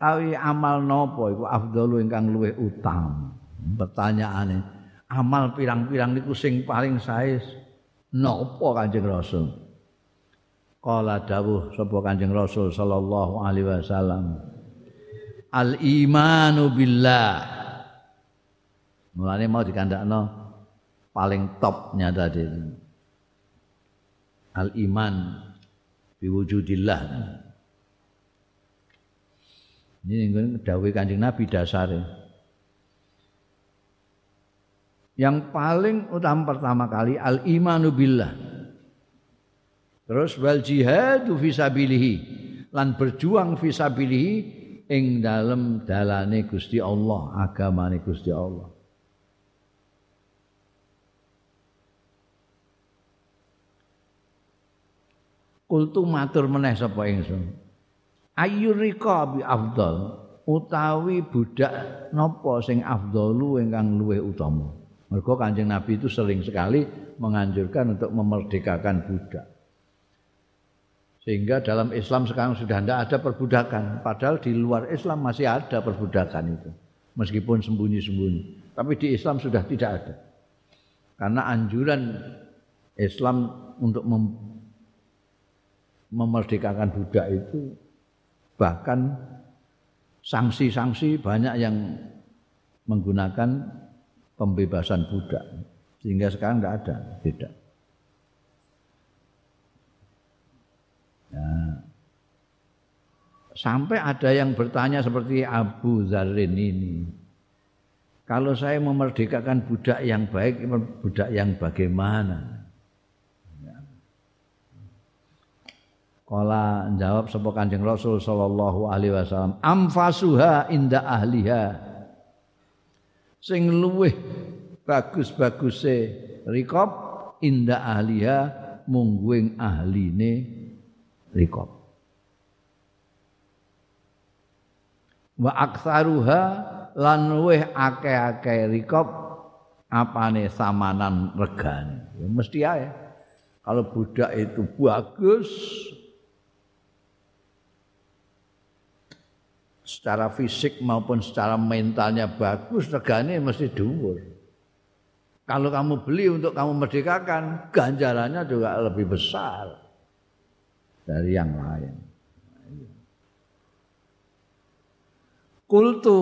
Tawi amal napa iku afdalu ingkang luwih utama? Pertanyaane amal pirang-pirang niku sing paling sae napa Kanjeng Rasul? Kala dawuh sapa Kanjeng Rasul sallallahu alaihi wasallam. Al imanu billah. Mulane mau dikandakno paling topnya tadi. Al iman biwujudillah. Ini dawuh Kanjeng Nabi dasare. Yang paling utama pertama kali al imanu billah. Terus wal jihadu fisabilihi lan berjuang fisabilihi ing dalem dalane Gusti Allah, agamane Gusti Allah. Kultu matur meneh sapa ingsun. Ayyurika bi afdal utawi budak napa sing afdalu ingkang luwih utama. Mergo Kanjeng Nabi itu sering sekali menganjurkan untuk memerdekakan budak. Sehingga dalam Islam sekarang sudah tidak ada perbudakan, padahal di luar Islam masih ada perbudakan itu. Meskipun sembunyi-sembunyi, tapi di Islam sudah tidak ada. Karena anjuran Islam untuk mem memerdekakan budak itu bahkan sanksi-sanksi banyak yang menggunakan pembebasan budak sehingga sekarang tidak ada tidak ya. sampai ada yang bertanya seperti Abu Zarin ini kalau saya memerdekakan budak yang baik budak yang bagaimana Kala jawab sapa Kanjeng Rasul sallallahu alaihi wasallam, "Amfasuha inda ahliha." Sing luweh bagus-baguse rikop inda ahliha mungguing ahline rikop. Wa aktsaruha lan luweh akeh-akeh rikop apane samanan regane. Ya mesti ae. Kalau budak itu bagus, secara fisik maupun secara mentalnya bagus, regane mesti dhuwur. Kalau kamu beli untuk kamu merdekakan, ganjarannya juga lebih besar dari yang lain. Kultu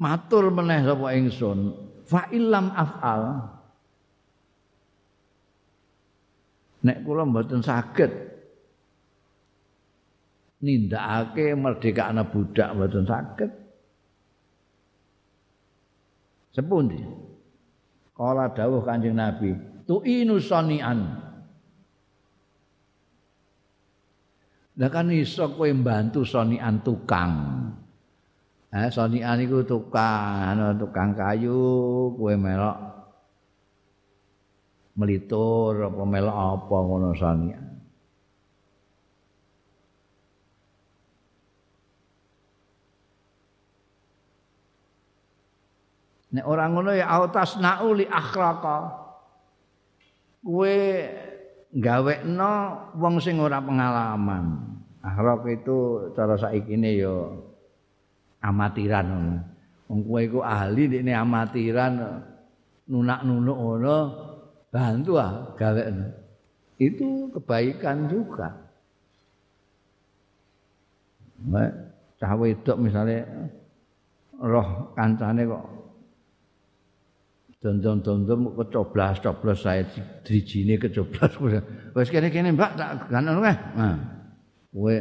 matur meneh sapa ingsun, fa illam af'al. Nek kula mboten saged nindakake merdekakna budak mboten saged. Sepundi? Kala dawuh Kanjeng Nabi, tu'inu sanian. Lah kan iso kowe mbantu sonian tukang. Eh sonian iku tukang, tukang kayu, kowe melok melitur apa melok apa ngono sonian. Nek ora ngono ya autas nauli akhlaqa. Kowe gawekno wong sing ora pengalaman. Akhlak itu cara saikine ya amatiran ngono. Wong kowe iku ahli ndekne amatiran nunak-nunuk ngono bantu ah gawekno. Itu kebaikan juga. Nek cah wedok misalnya roh kancane kok dondom-dondom kecoblas-coblos saya drijine kecoblas. Wis kene-kene Mbak tak ganono kae. Nah. Kowe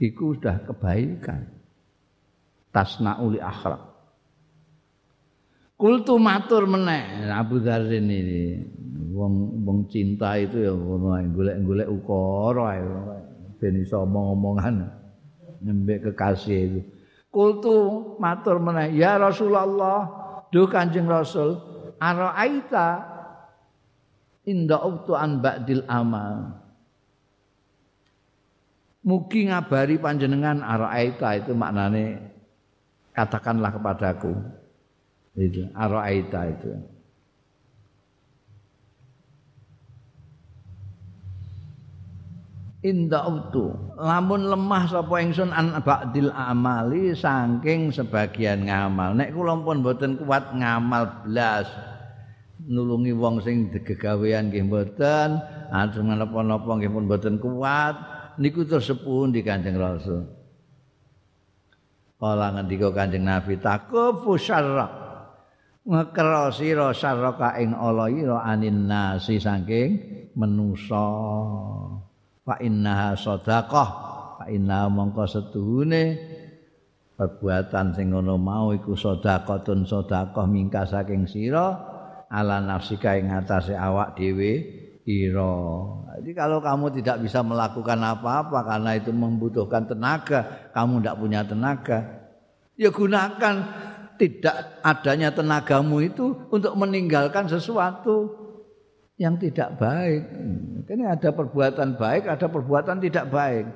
iku sudah kebaikan. Tasnauli akhlak. Kultu matur meneh Abu Dzarin ini wong wong cinta itu ya ngono golek-golek ukara ben iso omong-omongan nyembek kekasih itu. Kultu matur meneh ya Rasulullah Duh Kanjeng Rasul, araaita inda uktu an ba'dil amal. Mugi ngabari panjenengan araaita itu maknane katakanlah kepadaku. Itu araaita itu. Inda utu lamun lemah sapa ingsun an ba'dil amali saking sebagian ngamal. Nek kula pun mboten kuat ngamal blas nulungi wong sing gegawean nggih mboten ajeng napa-napa nggih pun mboten kuat niku terus di Kanjeng Rasul. Kala ngendika Kanjeng Nabi takufu syarra. Ngekero sira syarraka ing ala ira anin nasi saking menusa fa innaha sadaqah fa inna mongko setuhune perbuatan sing ngono mau iku sedekahun sedekah mingka saking sira ala nafsika ing atase awak dhewe ira. Jadi kalau kamu tidak bisa melakukan apa-apa karena itu membutuhkan tenaga, kamu tidak punya tenaga, ya gunakan tidak adanya tenagamu itu untuk meninggalkan sesuatu yang tidak baik. Ini ada perbuatan baik, ada perbuatan tidak baik.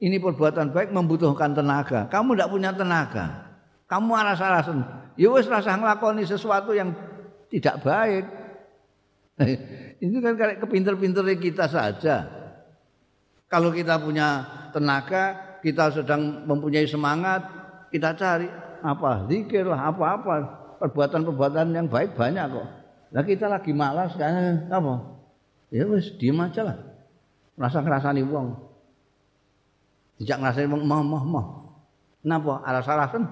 Ini perbuatan baik membutuhkan tenaga. Kamu tidak punya tenaga. Kamu aras-arasan. Ya wis rasa nglakoni sesuatu yang tidak baik. Ini kan kayak kepinter-pinter kita saja. Kalau kita punya tenaga, kita sedang mempunyai semangat, kita cari apa zikir lah, apa-apa. Perbuatan-perbuatan yang baik banyak kok. Lah kita lagi malas kan apa? Ya wis diem aja lah. Rasa ngrasani wong. Dijak ngrasani wong moh moh moh. Napa aras-arasen?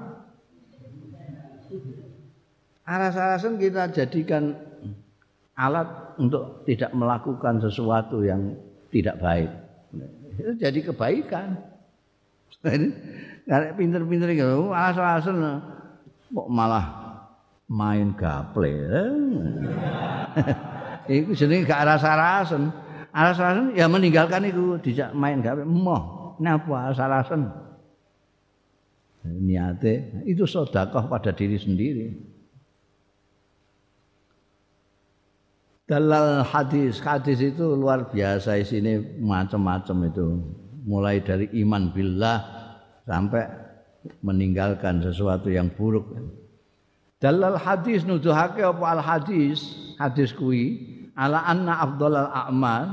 Aras-arasen kita jadikan alat untuk tidak melakukan sesuatu yang tidak baik. Itu jadi kebaikan. Karek pinter-pinter gitu, alas-alasan kok malah main gaple. Iku jenenge gak aras-arasen. Aras-arasen ya meninggalkan itu dijak main gaple. Moh, napa aras-arasen? Niate itu sedekah pada diri sendiri. Dalal hadis, hadis itu luar biasa isinya macam-macam itu. Mulai dari iman billah sampai meninggalkan sesuatu yang buruk. Dalal hadis nuduhake apa al hadis, hadis kui ala anna afdhalal a'mal.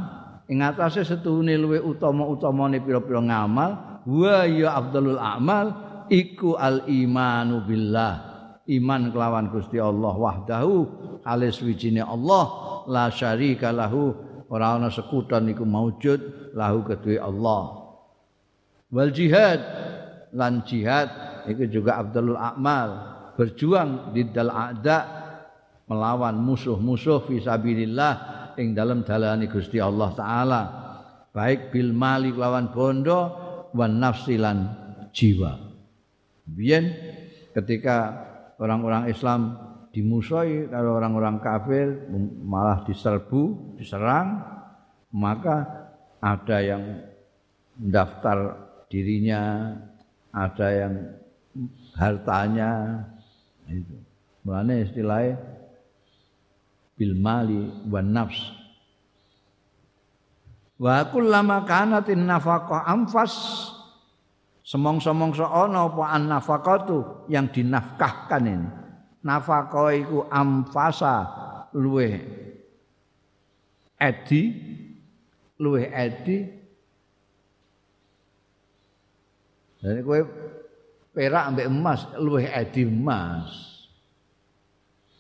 Ing atase setune luwe utama-utamane pira-pira ngamal wa ya afdhalul a'mal iku al imanu billah. Iman kelawan Gusti Allah wahdahu alis wijine Allah la syarika lahu. Ora ana sekutan iku maujud lahu kedue Allah. Wal jihad lan jihad iku juga abdul a'mal berjuang di dal a'da melawan musuh-musuh fisabilillah ing dalam dalani Gusti Allah taala. Baik bil mali lawan bondo wan nafsilan jiwa. Biyen ketika orang-orang Islam dimusuhi kalau orang-orang kafir malah diserbu, diserang, maka ada yang mendaftar dirinya, ada yang hartanya itu. Mulane istilahnya bil mali wan nafs. Wa kullama kanatin nafaqah anfas Semong-semongso ana apa an-nafaqatu yang dinafkahkan ini. Nafaqah iku amfasa luwe edi luwe edi Jadi kowe perak ambek emas luwe edi emas.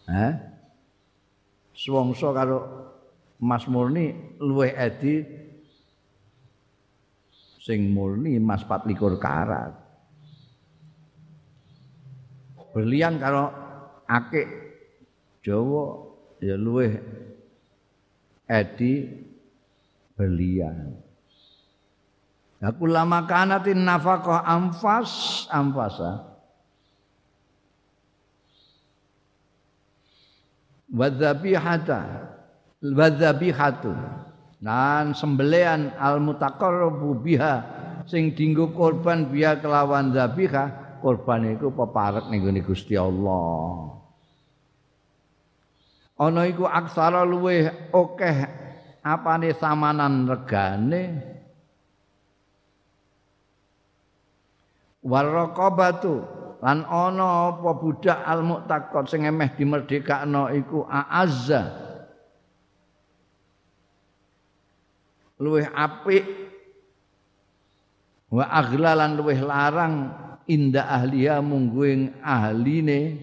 Eh? Swongso karo emas murni luwe edi sing murni emas 24 karat. Berlian kalau akik Jawa ya luweh edi berlian. Aku lama kanatin nafkah amfas amfasa. Wadzabihata wadzabihatu dan sembelian al mutaqarrabu biha sing dinggo korban biha kelawan zabiha korban iku peparek ning Gusti Allah ana iku aksara luweh akeh apane samanan regane waraqabatu lan ana apa budak al muttaqat sing emeh dimerdekakno iku aazza. Luwih apik wa aghlalan luwih larang inda ahliya mungguing ahline.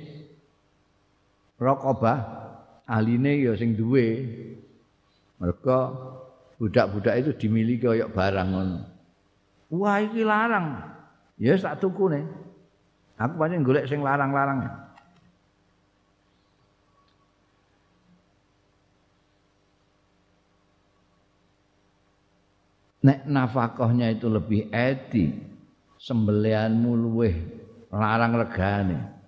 Raqabah ahline ya sing duwe. Mereka budak-budak itu dimiliki kaya barang ngono. Wah iki larang ya sak tukune. Aku pancen golek sing larang-larang. Nek nafkahnya itu lebih edi sembelianmu luweh larang regane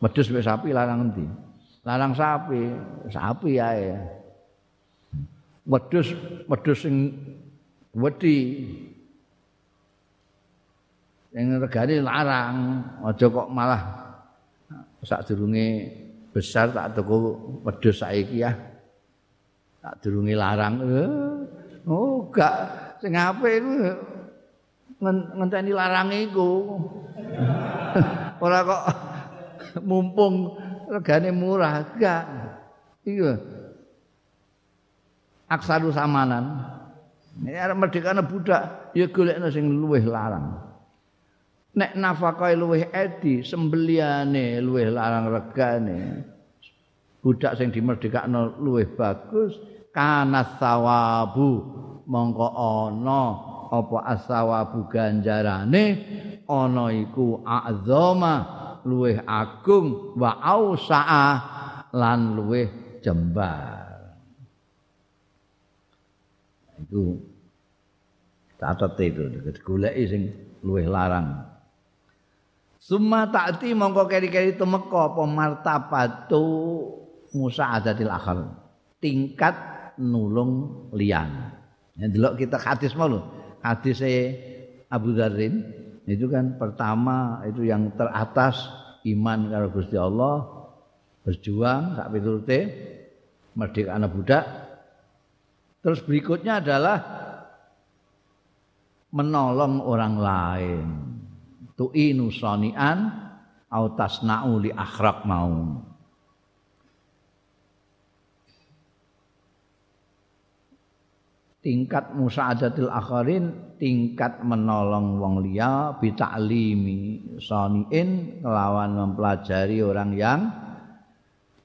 wedhus mek sapi larang endi? Larang sapi sapi ae. Wedhus wedhus sing wedi yang regane larang aja kok malah sak durunge besar tak tuku wedhus saiki ya. Tak durungi larang. Eh, oh gak sing apik iku ngenteni larang iku. Ora kok mumpung regane murah gak. Iya. Aksaru samanan. Ya merdekane budak ya golekno sing luwih larang nek nafkahe luwih edi sembeliane luwih larang regane. Budak sing dimerdekakno luwih bagus kana sawabu mongko ana apa asawabu ganjarane? Ana iku azama luweh agung wa ausaa lan luweh jembar. Itu catet itu goleki sing luweh larang Summa ta'ti mongko keri-keri temeka apa martabatu Musa adatil akhir. Tingkat nulung liyan. Ya delok kita hadis mau. Hadis Abu Dzarrin itu kan pertama itu yang teratas iman karo Gusti Allah berjuang sak piturute merdeka anak budak terus berikutnya adalah menolong orang lain tu'inu sanian au tasna'u li akhraq mau tingkat musa'adatil akharin tingkat menolong wong liya bi ta'limi saniin kelawan mempelajari orang yang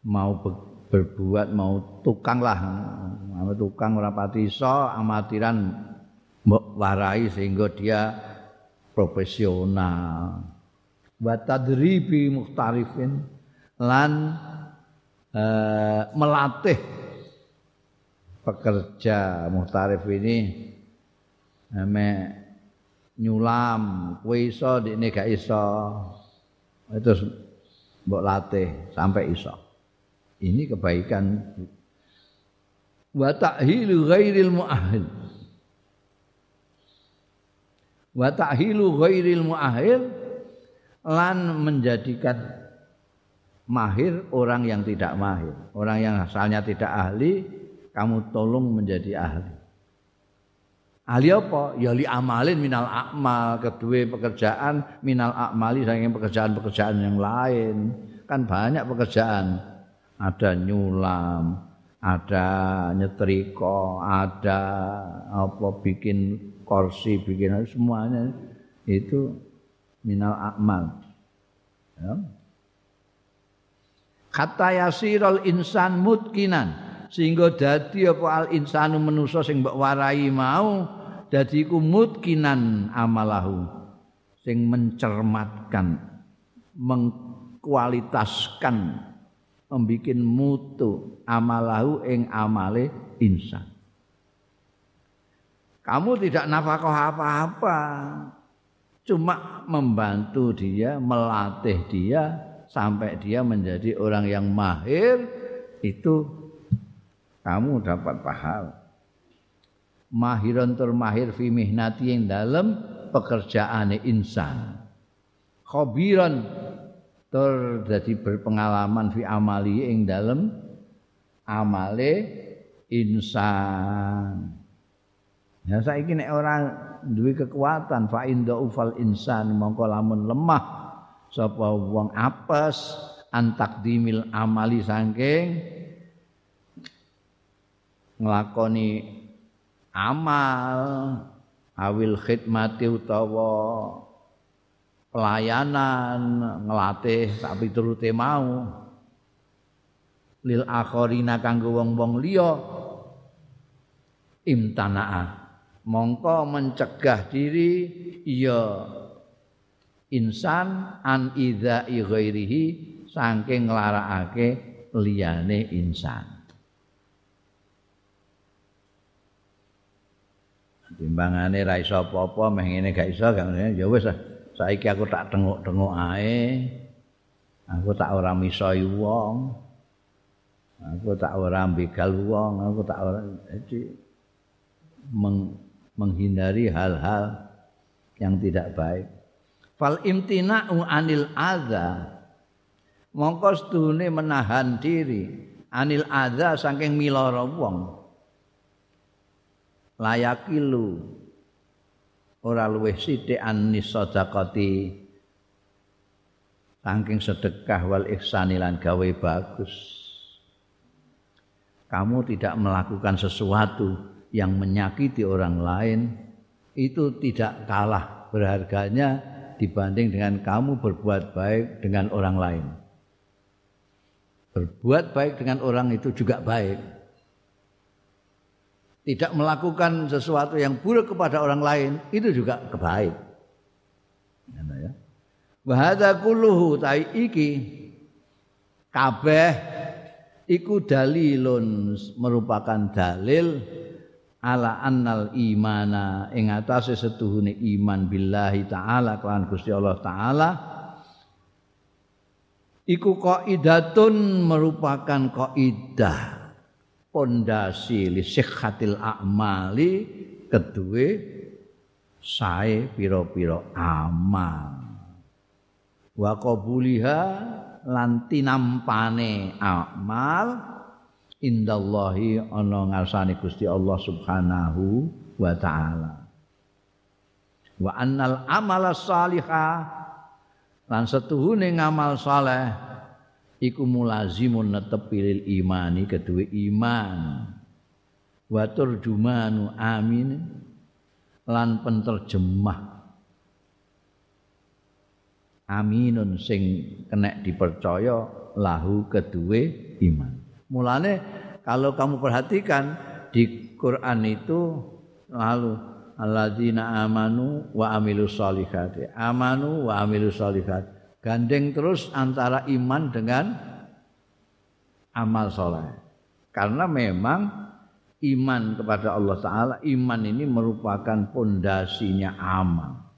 mau berbuat mau tukang lah. Mau tukang ora pati amatiran mbok warai sehingga dia profesional. Wa tadribi muhtarifin lan uh, melatih pekerja muhtarif ini. Ame nyulam kowe iso dekne gak iso. Itu mbok latih sampai iso. Ini kebaikan. Wa ta'hilu ghairil mu'ahil wa ta'hilu ghairil mu'ahil lan menjadikan mahir orang yang tidak mahir orang yang asalnya tidak ahli kamu tolong menjadi ahli. Ahli apa? Ya li amalin minal akmal, kedua pekerjaan minal akmali saking pekerjaan-pekerjaan yang lain. Kan banyak pekerjaan. Ada nyulam, ada nyetrika, ada apa bikin kursi, bikin semuanya itu minal akmal. Ya. Kata yasirul insan mutkinan sehingga dadi apa al insanu manusa sing mbok warai mau dadi iku mutkinan amalahu sing mencermatkan mengkualitaskan membikin mutu amalahu ing amale insan kamu tidak nafkah apa-apa cuma membantu dia melatih dia sampai dia menjadi orang yang mahir itu kamu dapat pahala. Mahiron tur mahir fi mihnati yang dalam pekerjaane insan. Khobiron tur jadi berpengalaman fi amali ing dalam amale insan. Ya saiki nek orang duwe kekuatan fa ufal insan mongko lamun lemah sapa wong apes antakdimil amali saking nglakoni amal awil khidmati utawa pelayanan ngelatih sak piturute mau. Lil akhirina kanggo wong-wong liya imtanaa mongko mencegah diri ya insan an idza ghairihi saking nglarakake liyane insan. Timbangane ra iso apa-apa meh ngene gak iso gak ngene. Ya wis saiki aku tak tengok-tengok ae. Aku tak ora misoi wong. Aku tak ora begal wong aku tak ora menghindari hal-hal yang tidak baik. Fal imtina'u anil adza mongko sedune menahan diri. Anil adza saking miloro wong. Layakilu ora luwih sithik anis sedekati. Saking sedekah wal ihsani lan gawe bagus. Kamu tidak melakukan sesuatu yang menyakiti orang lain itu tidak kalah berharganya dibanding dengan kamu berbuat baik dengan orang lain berbuat baik dengan orang itu juga baik tidak melakukan sesuatu yang buruk kepada orang lain itu juga kebaik. Ya. Wa hadza kulluhu tai iki kabeh iku dalilun merupakan dalil ala annal imana ing atase setuhune iman billahi taala kelawan Gusti Allah taala. Iku qaidatun merupakan qaidah pondasi li sihhatil a'mali kedue sae pira-pira amal. Wa qabuliha lan tinampane amal indallahi ana ngarsane Gusti Allah Subhanahu wa taala. Wa annal amala salihah lan setuhune ngamal saleh iku mulazimun netepi lil imani kedue iman. Wa turjumanu amin lan penterjemah aminun sing kena dipercaya lahu kedue iman. Mulane kalau kamu perhatikan di Quran itu lalu alladzina amanu wa amilus solihati. Amanu wa amilus solihat. Gandeng terus antara iman dengan amal soleh. Karena memang iman kepada Allah Ta'ala, iman ini merupakan pondasinya amal.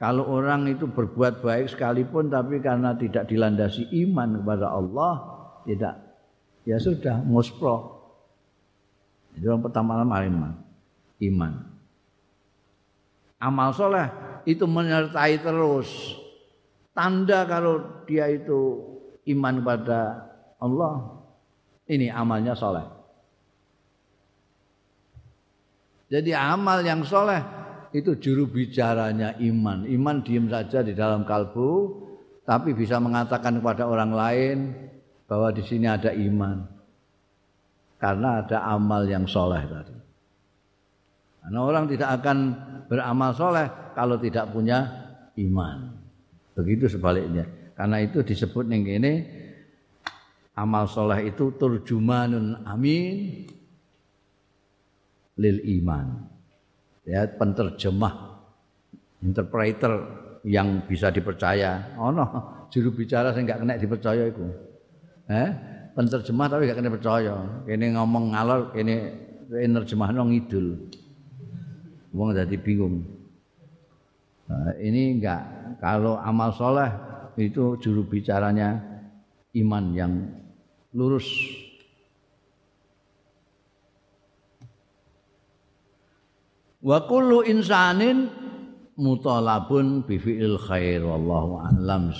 Kalau orang itu berbuat baik sekalipun tapi karena tidak dilandasi iman kepada Allah, tidak ya sudah muspro. Jadi orang pertama iman. Iman. Amal soleh itu menyertai terus. Tanda kalau dia itu iman pada Allah. Ini amalnya soleh. Jadi amal yang soleh itu juru bicaranya iman. Iman diem saja di dalam kalbu, tapi bisa mengatakan kepada orang lain, bahwa di sini ada iman karena ada amal yang soleh tadi. Karena orang tidak akan beramal soleh kalau tidak punya iman. Begitu sebaliknya. Karena itu disebut yang ini amal soleh itu turjumanun amin lil iman. Ya, penterjemah, interpreter yang bisa dipercaya. Oh no, juru bicara saya nggak kena dipercaya itu. Eh, penterjemah tapi gak kena percaya. Kene ngomong ngalor, kene nerjemahno ngidul. Wong jadi bingung. Nah, ini enggak kalau amal soleh itu juru bicaranya iman yang lurus. Wa kullu insanin mutalabun bi fi'il khair wallahu a'lam